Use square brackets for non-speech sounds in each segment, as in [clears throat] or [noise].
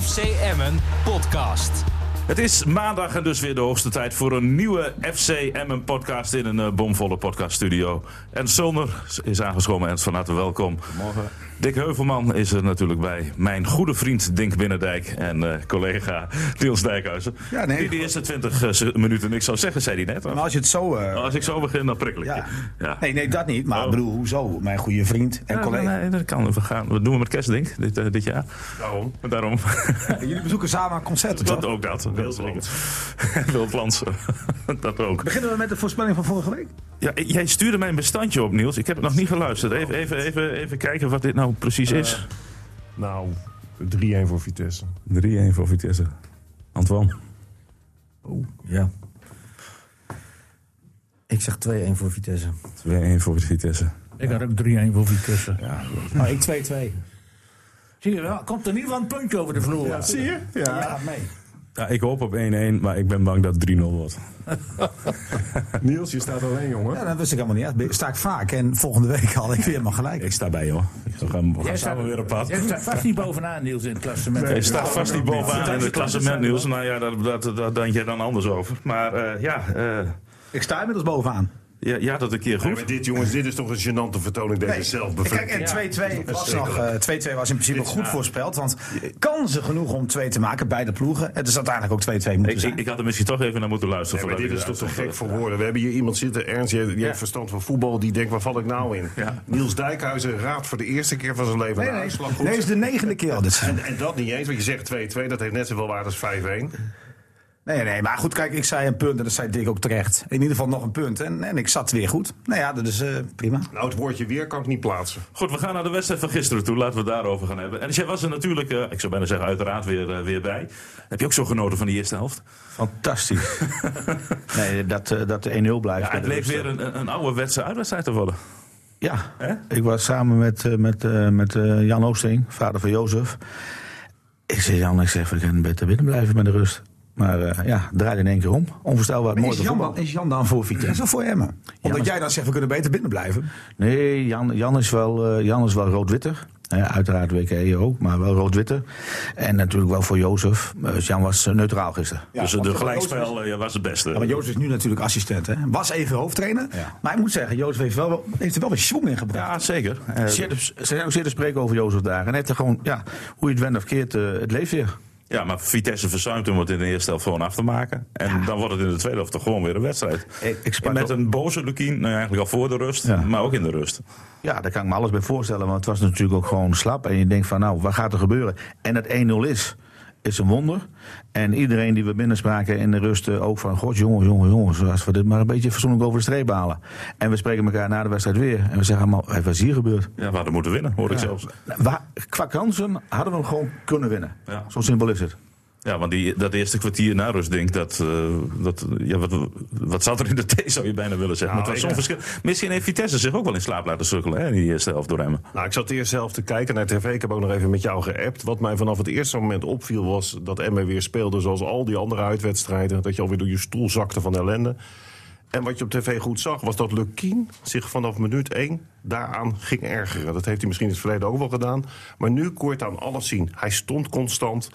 FC Emmen podcast. Het is maandag en dus weer de hoogste tijd voor een nieuwe FC Emmen podcast in een uh, bomvolle podcaststudio. En Zonder is aangeschoven en van harte welkom. Morgen. Dick Heuvelman is er natuurlijk bij. Mijn goede vriend Dink Binnendijk en uh, collega [laughs] Niels Dijkhuizen. Ja, nee, die de eerste 20 uh, minuten niks zou zeggen, zei hij net. Maar als je het zo... Uh... Als ik zo begin, dan prikkel ik ja. ja. Nee, nee, dat niet. Maar ik oh. bedoel, hoezo? Mijn goede vriend en ja, collega. Nee, dat kan. We gaan. Wat doen we met Kerstdink dit, dit jaar? Daarom. Daarom. Jullie bezoeken samen een concert, Dat ook dat. Wildlands. [laughs] [laughs] dat ook. Beginnen we met de voorspelling van vorige week? Ja, jij stuurde mij een bestandje op, Niels. Ik heb het nog niet geluisterd. Even, even, even, even kijken wat dit nou precies is. Uh, nou, 3-1 voor Vitesse. 3-1 voor Vitesse. Antoine? Oh, ja. Ik zeg 2-1 voor Vitesse. 2-1 voor Vitesse. Ik had ook 3-1 voor Vitesse. Ja. Maar ik 2-2. Zie je wel, komt er niet van een puntje over de vloer. Ja, zie je? Ja, ja mee. Ja, ik hoop op 1-1, maar ik ben bang dat het 3-0 wordt. [laughs] Niels, je staat alleen, jongen. Ja, dat wist ik helemaal niet. Dat sta ik vaak en volgende week had ik weer helemaal gelijk. Ik sta bij, hoor. We gaan, we gaan samen weer op pad. Jij staat vast niet bovenaan, Niels, in het klassement. Nee, je staat vast niet bovenaan in het klassement, Niels. Nou ja, daar, daar, daar denk je dan anders over. Maar uh, ja... Uh, ik sta inmiddels bovenaan. Ja, ja, dat een keer goed. Nee, dit, jongens, dit is toch een gênante vertoning deze nee. Kijk, en 2-2 was, nog, uh, 2-2 was in principe goed voorspeld. Want kansen genoeg om 2 te maken, beide ploegen. Het is uiteindelijk ook 2-2 moeten ik, zijn. Ik, ik, had er misschien toch even naar moeten luisteren. Nee, maar dit is toch te gek voor woorden. We hebben hier iemand zitten, Ernst, ja. heeft verstand van voetbal. Die denkt, waar val ik nou in? Ja. Niels Dijkhuizen raadt voor de eerste keer van zijn leven nee, een nee, uitslag. Nee, is de negende keer al dit en, en dat niet eens, want je zegt 2-2. Dat heeft net zoveel waarde als 5-1. Nee, nee, maar goed, kijk, ik zei een punt en dat zei Dick ook terecht. In ieder geval nog een punt en, en ik zat weer goed. Nou ja, dat is uh, prima. Nou, het woordje weer kan ik niet plaatsen. Goed, we gaan naar de wedstrijd van gisteren toe. Laten we het daarover gaan hebben. En jij was er natuurlijk, uh, ik zou bijna zeggen, uiteraard weer, uh, weer bij. Heb je ook zo genoten van die eerste helft? Fantastisch. [laughs] nee, dat, dat de 1-0 blijft. Ja, het bleef weer een, een ouderwetse uitwedstrijd te worden. Ja, He? ik was samen met, met, met Jan Oosting, vader van Jozef. Ik zei Jan, ik zeg, we kunnen beter binnen blijven met de rust. Maar uh, ja, draait in één keer om. Onvoorstelbaar mooi is Jan, dan, is Jan dan voor Vitesse of voor Emmen? Omdat is... jij dan zegt, we kunnen beter binnen blijven. Nee, Jan, Jan is wel, uh, Jan is wel rood-witter. Ja, uiteraard WKE ook, maar wel rood-witte. En natuurlijk wel voor Jozef. Dus Jan was neutraal gisteren. Ja, dus de gelijkspel ja, was het beste. Ja, maar Jozef is nu natuurlijk assistent. Hè? Was even hoofdtrainer. Ja. Maar ik moet zeggen, Jozef heeft, wel, heeft er wel een schoen in gebracht. Ja, zeker. Uh, ze zijn ook zeer te spreken over Jozef daar. En heeft er gewoon, ja, hoe je het went of keert, uh, het leeft weer. Ja, maar Vitesse verzuimt om het in de eerste helft gewoon af te maken. En ja. dan wordt het in de tweede helft toch gewoon weer een wedstrijd. Ik, ik met een boze Lukien, nou eigenlijk al voor de rust, ja. maar ook in de rust. Ja, daar kan ik me alles bij voorstellen. Want het was natuurlijk ook gewoon slap. En je denkt van, nou, wat gaat er gebeuren? En het 1-0 is is een wonder. En iedereen die we binnenspraken in de rust ook van... God, jongens, jongens, jongens, als we dit maar een beetje fatsoenlijk over de streep halen. En we spreken elkaar na de wedstrijd weer. En we zeggen allemaal, wat is hier gebeurd? Ja, we hadden moeten winnen, hoor ik ja. zelfs. Qua kansen hadden we hem gewoon kunnen winnen. Ja. Zo simpel is het. Ja, want die, dat eerste kwartier na rust, denk dat, uh, dat ja, wat, wat zat er in de thee, zou je bijna willen zeggen. Nou, maar het was zo'n verschil. Misschien heeft Vitesse zich ook wel in slaap laten sukkelen, hè, die eerste helft door hem. Nou, ik zat eerst zelf te kijken naar tv. Ik heb ook nog even met jou geappt. Wat mij vanaf het eerste moment opviel was dat Emmen weer speelde zoals al die andere uitwedstrijden. Dat je alweer door je stoel zakte van ellende. En wat je op tv goed zag, was dat Lukien zich vanaf minuut 1 daaraan ging ergeren. Dat heeft hij misschien in het verleden ook wel gedaan. Maar nu het aan alles zien. Hij stond constant.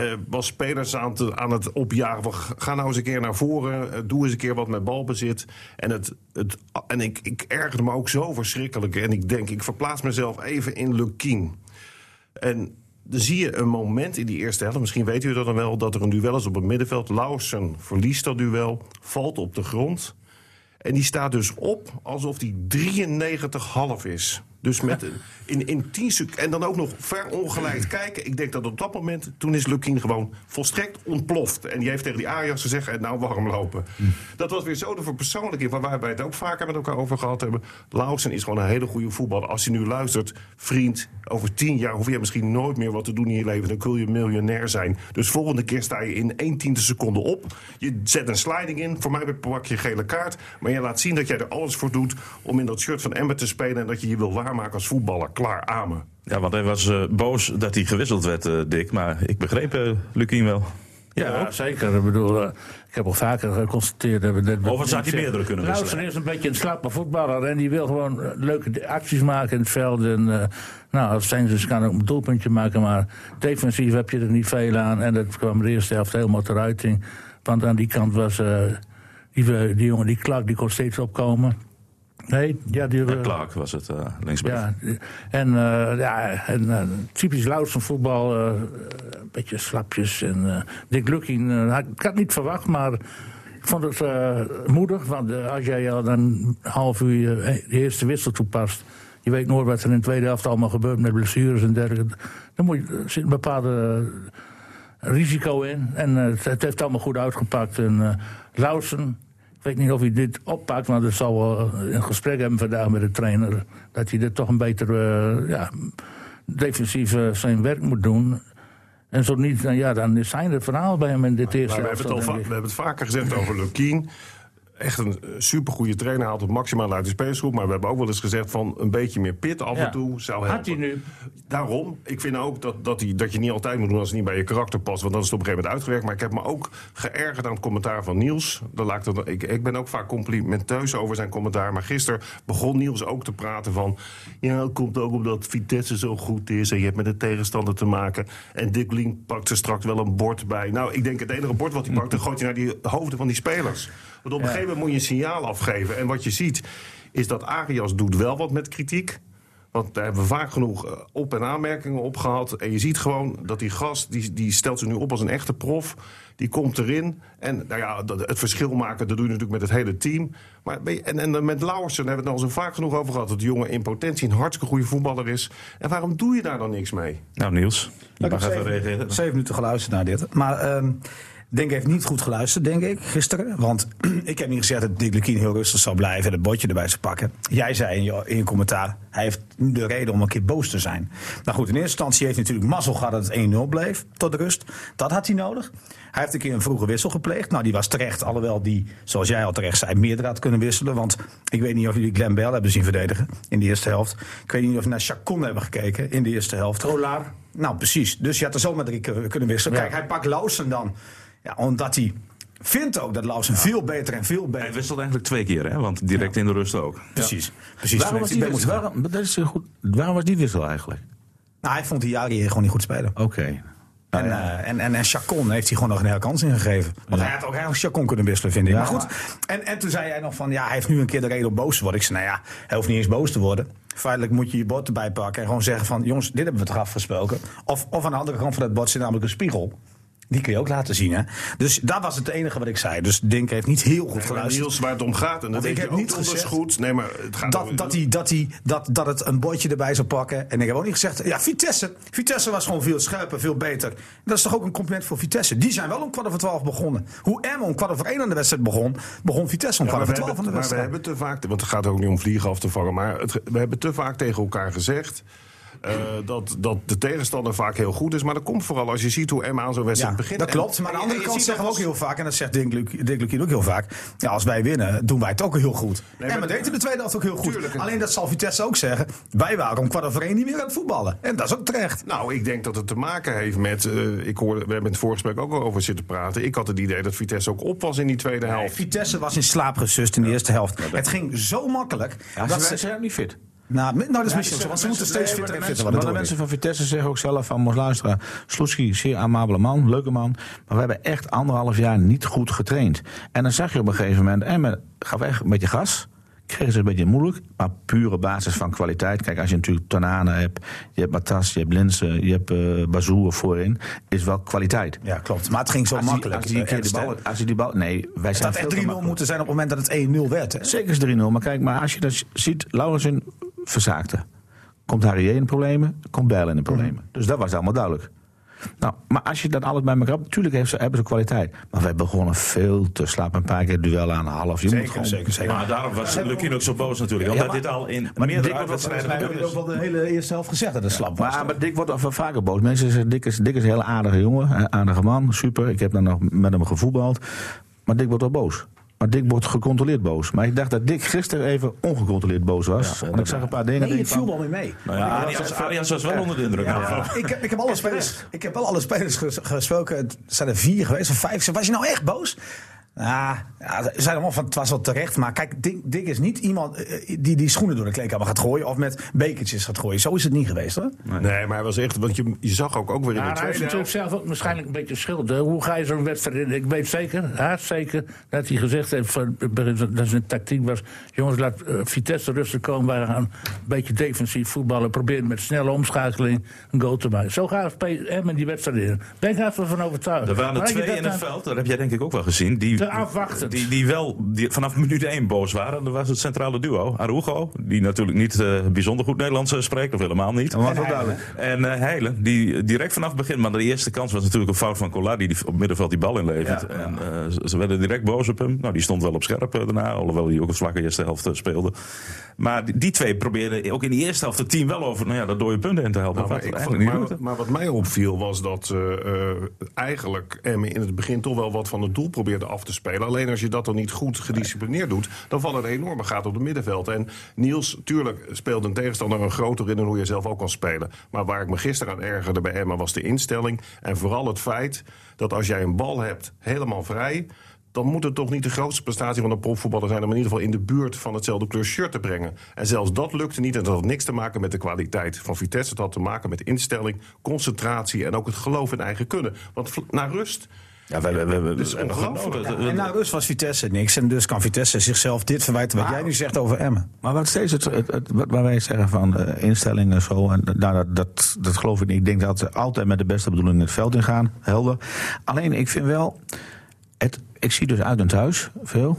Uh, was spelers aan, aan het opjagen. Van, ga nou eens een keer naar voren. Uh, doe eens een keer wat met balbezit. En, het, het, en ik, ik ergerde me ook zo verschrikkelijk. En ik denk, ik verplaats mezelf even in Lukien. En dan zie je een moment in die eerste helft. Misschien weet u dat dan wel. Dat er een duel is op het middenveld. Lauwersen verliest dat duel. Valt op de grond. En die staat dus op alsof die 93,5 is. Dus met in, in 10 seconden. En dan ook nog ver kijken. Ik denk dat op dat moment. Toen is Lukien gewoon volstrekt ontploft. En die heeft tegen die Ajax gezegd. Nou, warm lopen. Dat was weer zo de verpersoonlijking. Waar wij het ook vaker met elkaar over gehad hebben. Lausen is gewoon een hele goede voetballer. Als hij nu luistert. Vriend, over 10 jaar hoef je misschien nooit meer wat te doen in je leven. Dan kun je miljonair zijn. Dus volgende keer sta je in 1 tiende seconde op. Je zet een sliding in. Voor mij pak je gele kaart. Maar je laat zien dat jij er alles voor doet. Om in dat shirt van Ember te spelen. En dat je je wil waarmaken als voetballer. Klaar, amen. Ja, want hij was uh, boos dat hij gewisseld werd, uh, Dick. Maar ik begreep uh, Lukien wel. Ja, zeker. Ik bedoel, eh, ik heb al vaker geconstateerd. dat we net met- Overigens had hij meerdere kunnen wisselen. is een beetje een slappe voetballer. En die wil gewoon eh, leuke acties maken in het veld. En, eh, nou, als Stengs kan ook een doelpuntje maken. Maar defensief heb je er niet veel aan. En dat kwam de eerste helft helemaal ter uiting. Want aan die kant was eh, die, eh, die jongen, die Clark, die kon steeds opkomen. Nee, ja, die... Ja, eh, Clark was het uh, linksback. ja, en, eh, ja, en typisch Lauwsen voetbal, een beetje slapjes. En Dick had- ik had het niet verwacht, maar ik vond het moedig. Want als jij al dan een half uur de eerste wissel toepast... je weet nooit wat er in de tweede helft allemaal gebeurt met blessures en dergelijke... dan moet je, er zit een bepaalde risico in. En het, het heeft allemaal goed uitgepakt. En ik weet niet of hij dit oppakt, maar dat zal wel eh, een gesprek hebben vandaag met de trainer. Dat hij dit toch een beter eh, ja, defensief eh, zijn werk moet doen. En zo niet, nou ja, dan zijn er verhalen bij hem in dit eerste Maar we, het al we hebben het vaker gezegd over Lukien. Echt een supergoeie trainer, haalt het maximaal uit de spelersgroep. Maar we hebben ook wel eens gezegd van een beetje meer pit af Ja. en toe zou helpen. Had hij nu? Daarom, ik vind ook dat, dat, die, dat je niet altijd moet doen als het niet bij je karakter past. Want dan is het op een gegeven moment uitgewerkt. Maar ik heb me ook geërgerd aan het commentaar van Niels. Dan laat ik, dat, ik, ik ben ook vaak complimenteus over zijn commentaar. Maar gisteren begon Niels ook te praten van... Ja, het komt ook omdat Vitesse zo goed is. En je hebt met de tegenstander te maken. En Dick Lien pakt er straks wel een bord bij. Nou, ik denk het enige bord wat hij pakt... dan gooit hij naar die hoofden van die spelers. Want op een gegeven moment moet je een signaal afgeven. En wat je ziet, is dat Arias doet wel wat met kritiek. Want daar hebben we vaak genoeg eh, op- en aanmerkingen op gehad. En je ziet gewoon dat die gast, die, die stelt zich nu op als een echte prof. Die komt erin. En nou ja, dat- het verschil maken, dat doe je natuurlijk met het hele team. Maar en, en met Lauwersen daar hebben we het al zo vaak genoeg over gehad. Dat de jongen in potentie een hartstikke goede voetballer is. En waarom doe je daar dan niks mee? Nou, Niels, je Ik mag even zeven, reageren. zeven minuten geluisterd naar dit. Maar ehm Denk heeft niet goed geluisterd, denk ik, gisteren. Want [clears throat] ik heb niet gezegd dat Dick Lukien heel rustig zou blijven en het bordje erbij zou pakken. Jij zei in je, in je commentaar, hij heeft de reden om een keer boos te zijn. Nou goed, in eerste instantie heeft hij natuurlijk mazzel gehad dat het 1-0 bleef tot rust. Dat had hij nodig. Hij heeft een keer een vroege wissel gepleegd. Nou, die was terecht, alhoewel die, zoals jij al terecht zei, meerdere had kunnen wisselen. Want ik weet niet of jullie Glenn Bell hebben zien verdedigen in de eerste helft. Ik weet niet of jullie naar Chacon hebben gekeken in de eerste helft. Trolar. Nou, precies. Dus je had er zomaar drie kunnen kunnen wisselen. Ja. Kijk, hij pakt Lausen dan. Ja, omdat hij vindt ook dat Lausen veel beter en veel Hij beter... wisselt eigenlijk twee keer, hè? want direct in de rust ook. Precies. precies. Waarom was, die hij wissel, waarom, dat is een goed, waarom was die wissel eigenlijk? Nou, hij vond die Jari gewoon niet goed spelen. Oké. En, eh, en, en, en Chacon heeft hij gewoon nog een hele kans ingegeven. Want hij had ook eigenlijk Chacon kunnen wisselen, vind ik. Ja, maar goed, en, en toen zei jij nog van, ja, hij heeft nu een keer de reden om boos te worden. Ik zei, nou ja, hij hoeft niet eens boos te worden. Feitelijk moet je je bord erbij pakken en gewoon zeggen van, jongens, dit hebben we toch afgesproken. Of, of aan de andere kant van het bord zit namelijk een spiegel. Die kun je ook laten zien, hè. Dus dat was het enige wat ik zei. Dus Dink heeft niet heel goed geluisterd. Niels, waar het om gaat, en dat ik je heb ook niet gezegd goed. Nee, maar het gaat Dat, dat, hij, dat, hij, dat, dat het een bordje erbij zou pakken. En ik heb ook niet gezegd. Ja, Vitesse. Vitesse was gewoon veel scherper, veel beter. Dat is toch ook een compliment voor Vitesse. Die zijn wel om kwart over twaalf begonnen. Hoe Emmen om kwart over één aan de wedstrijd begon. begon Vitesse om Ja, kwart over twaalf aan de hebben, maar we wedstrijd. hebben te vaak, want het gaat ook niet om vliegen af te vangen, maar het, we hebben te vaak tegen elkaar gezegd. Eh, dat, dat de tegenstander vaak heel goed is. Maar dat komt vooral als je ziet hoe Emma aan zo'n wedstrijd Ja, begint. dat klopt. Maar aan de andere kant zeggen we ook heel vaak, en dat zegt Dick Dick Lukien ook heel vaak. Ja, als wij winnen, doen wij het ook heel goed. maar en we dat- deden de tweede helft ook heel goed. Tuurlijk. Alleen dat zal Vitesse ook zeggen. Wij waren om kwart over één niet meer aan het voetballen. En dat is ook terecht. Nou, ik denk dat het te maken heeft met. eh, ik hoorde, we hebben in het voorgesprek ook al over zitten praten. Ik had het idee dat Vitesse ook op was in die tweede helft. Vitesse was in slaap gesust in de eerste helft. Het ging zo makkelijk. Ja, dat ze, zijn ook niet fit. Nou, nou, dat is Ja, misschien zo, want ze moeten steeds fitter en fitter de worden. maar de mensen van Vitesse zeggen ook zelf van, moest luisteren. Sloetski, zeer amabele man, leuke man. Maar we hebben echt anderhalf jaar niet goed getraind. En dan zag je op een gegeven moment, Emmen gaf echt een beetje gas. Kregen ze een beetje moeilijk, maar pure basis van kwaliteit. Kijk, als je natuurlijk Tonane hebt, je hebt Matas, je hebt Linsen, je hebt uh, Bazoer voorin, is wel kwaliteit. Ja, klopt. Maar het ging zo Als die- makkelijk. als die, eh, die bal, als je die bal, nee, wij Het zijn had echt te 3-0 makkelijk. moeten zijn op het moment dat het 1-0 werd. Hè? Zeker is 3-0, maar kijk, maar als je dat ziet, Laurensen verzaakte. Komt Harry in de problemen, komt Bijl in de problemen. Mhm. Dus dat was allemaal duidelijk. Nou, maar als je dat alles bij elkaar hebt, natuurlijk heeft ze, hebben ze kwaliteit. Maar wij begonnen veel te slapen, een paar keer duel aan een half. Je moet Zeker, gewoon, zeker, zeker. Maar daarom was Lukien ook zo boos natuurlijk. Omdat maar- dit al in maar meerdere uitwedstrijden gebeurd is. wel de hele eerste helft gezegd dat het slap was. Maar, maar Dick wordt wel vaker boos. Mensen zeggen, Dick is, Dick is een hele aardige jongen, aardige man, super. Ik heb dan nog met hem gevoetbald. Maar Dick wordt wel boos. Maar Dick wordt gecontroleerd boos. Maar ik dacht dat Dick gisteren even ongecontroleerd boos was. Want ik zag een paar dingen. Nee, het viel wel mee mee. Nou ja, Arias, Arias was wel onder de indruk. Ja. Ik, heb, ik, heb alle spelers, [laughs] ik heb wel alle spelers ges- gesproken. Het zijn er vier geweest of vijf. Was je nou echt boos? Nou, ja, ze allemaal van het was wel terecht. Maar kijk, Dick, Dick is niet iemand eh, die die schoenen door de kleedkamer gaat gooien. Of met bekertjes gaat gooien. Zo is het niet geweest hoor. Nee, maar hij was echt... Want je, je zag ook, ook weer in Ja, de hij heeft tweede natuurlijk zelf ook waarschijnlijk een beetje schuld. hè. Hoe ga je zo'n wedstrijd in? Ik weet zeker, haast zeker, dat hij gezegd heeft van, dat zijn tactiek was... jongens, laat eh, Vitesse rustig komen. Wij gaan een beetje defensief voetballen. Proberen met snelle omschakeling een goal te maken. Zo gaat Emmen die wedstrijd in. Ben ik even van overtuigd. Er waren er twee in het veld, dat heb jij denk ik ook wel gezien. Die, Die, die wel die vanaf minuut 1 boos waren. Dat was het centrale duo. Arugo, die natuurlijk niet eh, bijzonder goed Nederlands eh, spreekt, of helemaal niet. Dat was wel duidelijk. En eh Heilen, die direct vanaf het begin, maar de eerste kans was natuurlijk een fout van Collard, die op het middenveld die bal inlevert. Ja, ja. En eh, ze- ze werden direct boos op hem. Nou, die stond wel op scherp daarna, alhoewel hij ook een vlakke eerste helft speelde. Maar die, die twee probeerden ook in die eerste helft het team wel over nou ja, dat dode punten in te helpen. Nou, wat maar, ik wat mij opviel was dat eh, eh, eigenlijk Emmen in het begin toch wel wat van het doel probeerde af te spelen. Alleen als je dat dan niet goed gedisciplineerd doet, dan valt er een enorme gaat op het middenveld. En Niels, tuurlijk speelt een tegenstander een groter in dan hoe je zelf ook kan spelen. Maar waar ik me gisteren aan ergerde bij Emma was de instelling. En vooral het feit dat als jij een bal hebt helemaal vrij dan moet het toch niet de grootste prestatie van een profvoetballer zijn... om in ieder geval in de buurt van hetzelfde kleur shirt te brengen. En zelfs dat lukte niet. En dat had niks te maken met de kwaliteit van Vitesse. Het had te maken met instelling, concentratie... en ook het geloof in eigen kunnen. Want vl- na rust... Ja, we, we, we, Dus hebben ongelooflijk. genoten. En na rust was Vitesse niks. En dus kan Vitesse zichzelf dit verwijten wat jij nu zegt over Emmen. Maar wat steeds het, het, waar wij zeggen van eh, instellingen en zo, en, nou, dat, dat, dat geloof ik niet. Ik denk dat ze altijd met de beste bedoeling het veld ingaan, helder. Alleen ik vind wel, het, ik zie dus uit en thuis veel.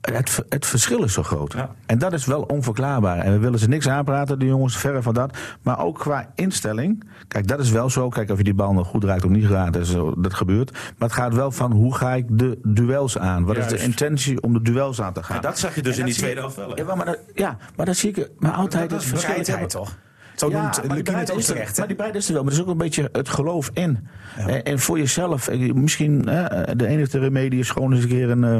Het, het verschil is zo groot. Ja. En dat is wel onverklaarbaar. En we willen ze niks aanpraten, de jongens, verre van dat. Maar ook qua instelling. Kijk, dat is wel zo. Kijk, of je die bal nog goed raakt of niet raakt, dat, zo- dat gebeurt. Maar het gaat wel van hoe ga ik de duels aan? Wat is de intentie om de duels aan te gaan? En dat zag je dus in die tweede helft wel. hè? Ja, maar, dat, ja, maar dat zie ik maar altijd Dat is verschil. bereidheid toch? Zo Ja, noemt Lukien het ook er- terecht. hè? Maar die bereidheid is er wel, maar er is ook een beetje het geloof in. En, en voor jezelf, eh, misschien eh, de enige remedie is gewoon eens een keer een, eh,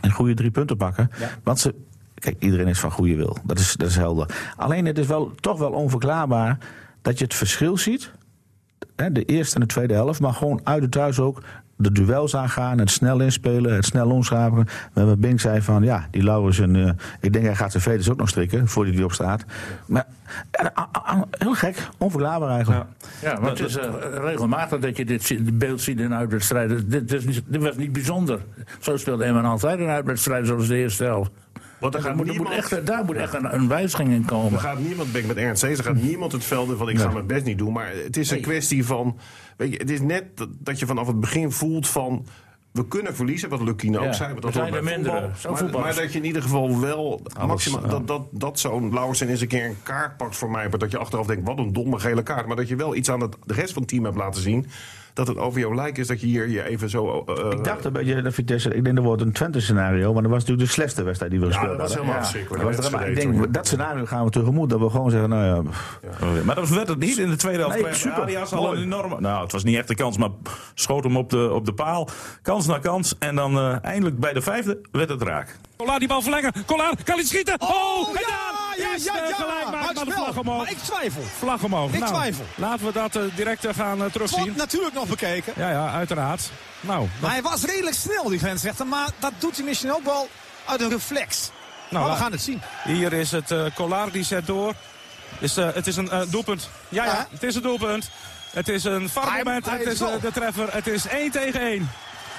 een goede drie punten pakken. Want ze, kijk, iedereen is van goede wil. Dat is, dat is helder. Alleen het is wel, toch wel onverklaarbaar dat je het verschil ziet. Hè, de eerste en de tweede helft, maar gewoon uit en thuis ook de duels aangaan, het snel inspelen, het snel omschakelen. We hebben Bink zei van, ja, die Laurens, en, eh, ik denk hij gaat zijn veters ook nog strikken, voordat hij op staat. Maar heel gek, onverklaarbaar eigenlijk. Ja, want het is eh, regelmatig dat je dit, beeld ziet in uitwedstrijden. Dit, dit, is dit was niet bijzonder. Zo speelde Emmen altijd een uitwedstrijd zoals de eerste helft. Want er Daar gaat moet, er moet niemand- echt, daar moet echt een, een wijziging in Er komen. gaat niemand, ben ik met Ernst eens, er gaat niemand het veld in van ik ga mijn best niet doen. Maar het is een kwestie van, weet je, het is net dat, dat je vanaf het begin voelt van... We kunnen verliezen, wat Lukien ook Ja, zei. Dat zijn er mindere. Maar, maar dat je in ieder geval wel maximaal, ja. dat, dat, dat zo'n Lauwersen eens een keer een kaart pakt voor mij. Dat je achteraf denkt, wat een domme gele kaart. Maar dat je wel iets aan het, de rest van het team hebt laten zien. Dat het over jou lijkt is dat je hier je even zo... eh, Ik dacht een beetje dat Vitesse, ik denk dat wordt een Twente-scenario, maar dat was natuurlijk de slechtste wedstrijd die we Ja, gespeeld dat was hadden. helemaal verschrikkelijk. Dat was Dat er- maar ik denk, dat scenario gaan we tegemoet, dat we gewoon zeggen, nou ja, Oh, ja. Maar dat werd het niet in de tweede helft. Nee, super. Arias al een enorme... Nou, het was niet echt een kans, maar schoot hem op de, op de paal. Kans na kans. En dan eh, eindelijk bij de vijfde werd het raak. Collard die bal verlengen. Collard kan hij schieten. Oh, Oh, gedaan! ja, ja, Is, ja, eh, ja. gelijk maar de vlag omhoog. Maar ik twijfel. Vlag omhoog. Ik Nou, twijfel. Laten we dat eh, direct eh, gaan terugzien. Wordt natuurlijk nog bekeken. Ja, ja, uiteraard. Nou, Maar hij was redelijk snel, die grensrechter. Maar dat doet hij misschien ook wel uit een reflex. maar we gaan het zien. Hier is het uh, Collard die zet door. Is, het is een doelpunt. Ja, ja, Ja. het is een doelpunt. Het is een hij Het is de treffer. Het is 1 tegen 1.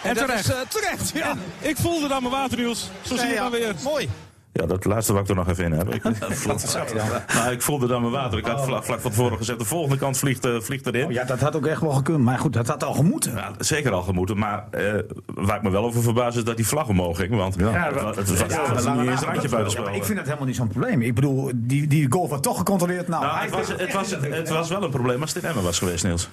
En, terecht. is terecht, ja. En ik voelde dan mijn waternieuws. Zo zie je dan weer. Mooi. Ja, dat laatste wou ik er nog even in hebben. Ik, [laughs] nou, ik voelde dan mijn water. Ik had vlak, vlak van tevoren gezegd, de volgende kant vliegt, eh, vliegt erin. Oh, ja, dat had ook echt wel gekund. Maar goed, dat had al gemoeten. Ja, zeker al gemoeten, maar eh, waar ik me wel over verbaas is dat die vlag omhoog ging. Want Ja, het, was- het niet eens randje buiten Ja, ik vind dat helemaal niet zo'n probleem. Ik bedoel, die, die goal wordt toch gecontroleerd. Nou, Nou, het, was, het, was, het was wel een probleem als dit Emmen was geweest, Niels.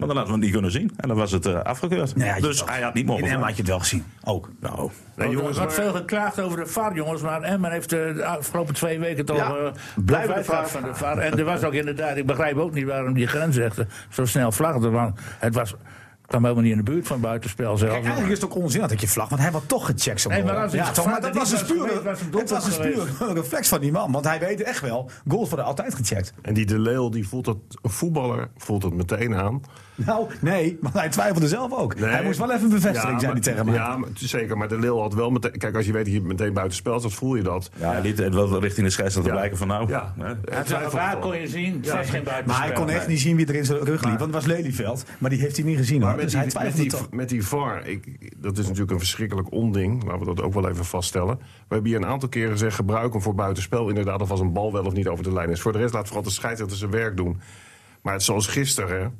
Maar dan hadden we het niet kunnen zien. En dan was het eh, afgekeurd. Nee, had dus hij had niet In mogen. Emmen had je het wel gezien. Ook. Nou, Nee, jongens, er wordt maar- veel geklaagd over de VAR, jongens. Maar Emmen heeft eh, de afgelopen twee weken toch... Ja, eh, blijven de VAR. van de VAR. En er was ook inderdaad... Ik begrijp ook niet waarom die grensrechter zo snel vlagde. Want het was kwam helemaal niet in de buurt van buitenspel zelf. Kijk, eigenlijk is het ook onzinnig dat je vlag, want hij wordt toch gecheckt. Nee, maar als ja, het toch, maar dat was niet een was het was een pure reflex van die man. Want hij weet echt wel, goals worden altijd gecheckt. En die De Leeuw, die voelt het, een voetballer voelt het meteen aan. [laughs] Nou, nee, want hij twijfelde zelf ook. Nee. Hij moest wel even een bevestiging, zei hij tegen mij. Ja, maar, zeker. Maar De Leeuw had wel meteen... Kijk, als je weet dat je meteen buitenspel staat, voel je dat. Ja, hij liet het wel richting de scheidsrechter Ja. blijken van nou. Ja. hè. Waar kon je zien, het was geen buitenspel. Maar hij kon echt niet zien wie er in zijn rug liep. Want het was Lelyveld. Maar die heeft hij niet gezien. Maar Hoor. met Dus die, hij met, die, met die VAR, ik, dat is natuurlijk een verschrikkelijk onding. Laten we dat ook wel even vaststellen. We hebben hier een aantal keren gezegd... gebruik hem voor buitenspel. Inderdaad, of als een bal wel of niet over de lijn is. Voor de rest laat vooral de scheidsrechter zijn werk doen. Maar het zoals gisteren...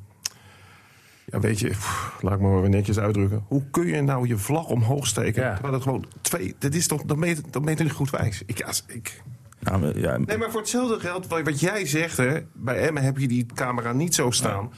Ja, weet je, pff, laat ik me maar weer netjes uitdrukken. Hoe kun je nou je vlag omhoog steken? Ja. Terwijl het gewoon twee... Dat is toch, je, dan ben je niet goed wijs. Ik, ja, ik, Ja, maar, ja, Nee, maar voor hetzelfde geld, wat wat jij zegt, hè, bij Emmen heb je die camera niet zo staan.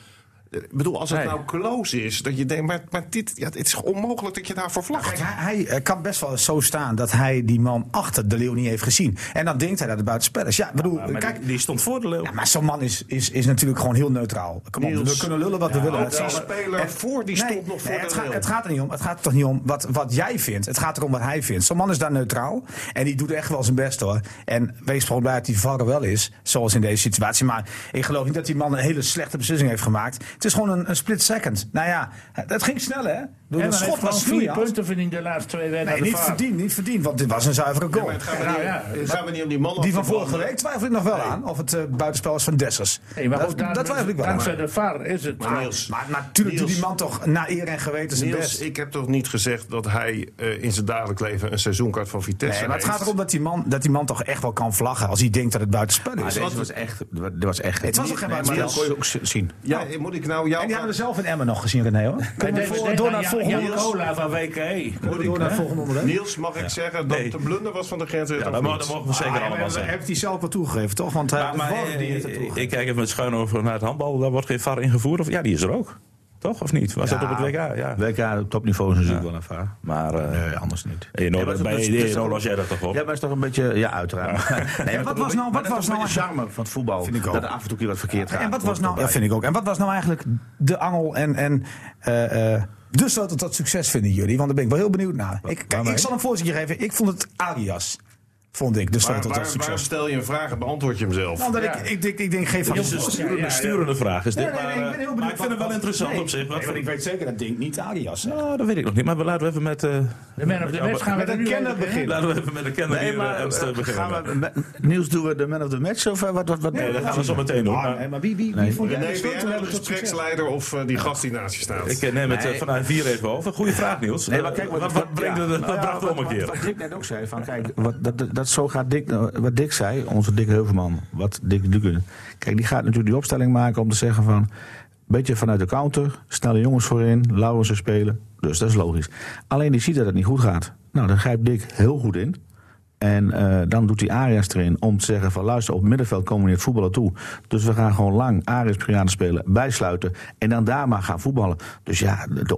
Ik bedoel, als het Nee. nou close is, dat je denkt, maar, maar dit, ja, het is onmogelijk dat je daarvoor vlagt. Kijk, hij, hij eh, kan best wel zo staan dat hij die man achter de leeuw niet heeft gezien. En dan denkt hij dat het buitenspel is. Ja, bedoel, kijk, die, die stond voor de leeuw. Ja, maar zo'n man is, is, is natuurlijk gewoon heel neutraal. Kom op, we kunnen lullen wat we willen. Het speler het- voor, die stond nog voor nee, de het, gaat, het gaat er niet om. Het gaat er toch niet om wat, wat jij vindt. Het gaat erom wat hij vindt. Zo'n man is daar neutraal. En die doet echt wel zijn best hoor. En wees gewoon blij dat die VAR er wel is. Zoals in deze situatie. Maar ik geloof niet dat die man een hele slechte beslissing heeft gemaakt. Het is gewoon een, split second. Nou ja, het ging snel hè. Door En dan schot was vier punten verdiend de laatste twee Nee, wedstrijden. niet verdiend, niet verdiend. Want dit was een zuivere goal. Maar het gaat Nou niet, ja, het gaat me niet om die man Die van vorige week twijfel ik nog wel aan. Of het eh, buitenspel was van Dessers. Nee, maar dat, daar- dat twijfel ik wel aan. dankzij de VAR is het. Maar Niels, Maar natuurlijk doet die man toch naar eer en geweten zijn Niels, best. ik heb toch niet gezegd dat hij eh, in zijn dagelijk leven een seizoenkaart van Vitesse Nee, maar het heeft? gaat erom dat die, man, dat die man toch echt wel kan vlaggen als hij denkt dat het buitenspel is. Maar was echt. Was echt. Het was ook geen Nee, maar buitenspel. dat kon je ook zien. Ja, moet ik nou jou En die hebben we zelf in Emmen nog gezien, René hoor. We door naar het volgende Jan? Cola van WKE. Kunnen we door naar het volgende onderwerp? Niels, mag ik zeggen dat een blunder was van de grens? Ja, dat, mo- dat mogen we zeker Ah, allemaal hij zeggen. heeft hij zelf wel toegegeven, toch? Want hij Maar, maar, de VAR die heeft het eh, toegegeven. ik kijk even met schuin over naar het handbal. Daar wordt geen VAR ingevoerd. Of, ja, die is er ook. Toch? Of niet? Was Ja. dat op het WK? Ja. WK topniveau is natuurlijk wel een vaar. Maar uh, Nee, anders niet. ENO, Nee, maar bij ENO toch- los jij dat toch op? Ja, maar is toch een beetje. Ja, uiteraard. [laughs] Nee, maar wat was nou- wat dat was nou- charme van het voetbal. Vind ik ook. Dat er af en toe wat verkeerd gaat. En wat was nou, ja, erbij. vind ik ook. En wat was nou eigenlijk de angel en, en eh, eh, de sleutel tot succes vinden jullie? Want daar ben ik wel heel benieuwd naar. Ik, kijk, ik zal een voorzitter geven. Ik vond het Arias. Vond ik sleutel tot waar, waar succes. stel je een vraag en beantwoord je hem zelf? Nou, dat Ja. ik, ik, denk, ik denk, geef van Het is een sturende, ja, ja. sturende vraag is dit. Nee, nee, nee, maar, ik ben heel eh, benieuwd maar ik vind het wel interessant nee, op zich. Wat nee, want ik weet zeker dat Dink niet Arias zegt. Nou, dat weet ik nog niet. Maar we laten we even met... eh, De man of the match gaan we met er een nu kenner beginnen. laten we even met de kenner Nee, maar eh, beginnen. gaan we met, Niels, doen we de man of the match? Of wat, wat, wat, Nee, dat gaan we zo meteen doen. Ah, Maar wie, wie, wie Nee. vond jij de gespreksleider of die gast die naast je staat? ik neem het vanuit vier even over. Goeie vraag, Niels. Nee, maar kijk, wat, bracht om een keer? Wat Dick net ook zei, van kijk, wat, dat, dat, zo gaat Dick, nou, wat Dick zei, onze Dick Heuvelman, wat Dick Duken. Kijk, die gaat natuurlijk die opstelling maken om te zeggen van, beetje vanuit de counter, snelle jongens voorin, Laurensen spelen. Dus dat is logisch. Alleen die ziet dat het niet goed gaat. Nou, dan grijpt Dick heel goed in. En eh, dan doet hij Arias erin om te zeggen van luister, op het middenveld komen we niet het voetballen toe. Dus we gaan gewoon lang Arias Priade spelen, bijsluiten en dan daar maar gaan voetballen. Dus ja, de, de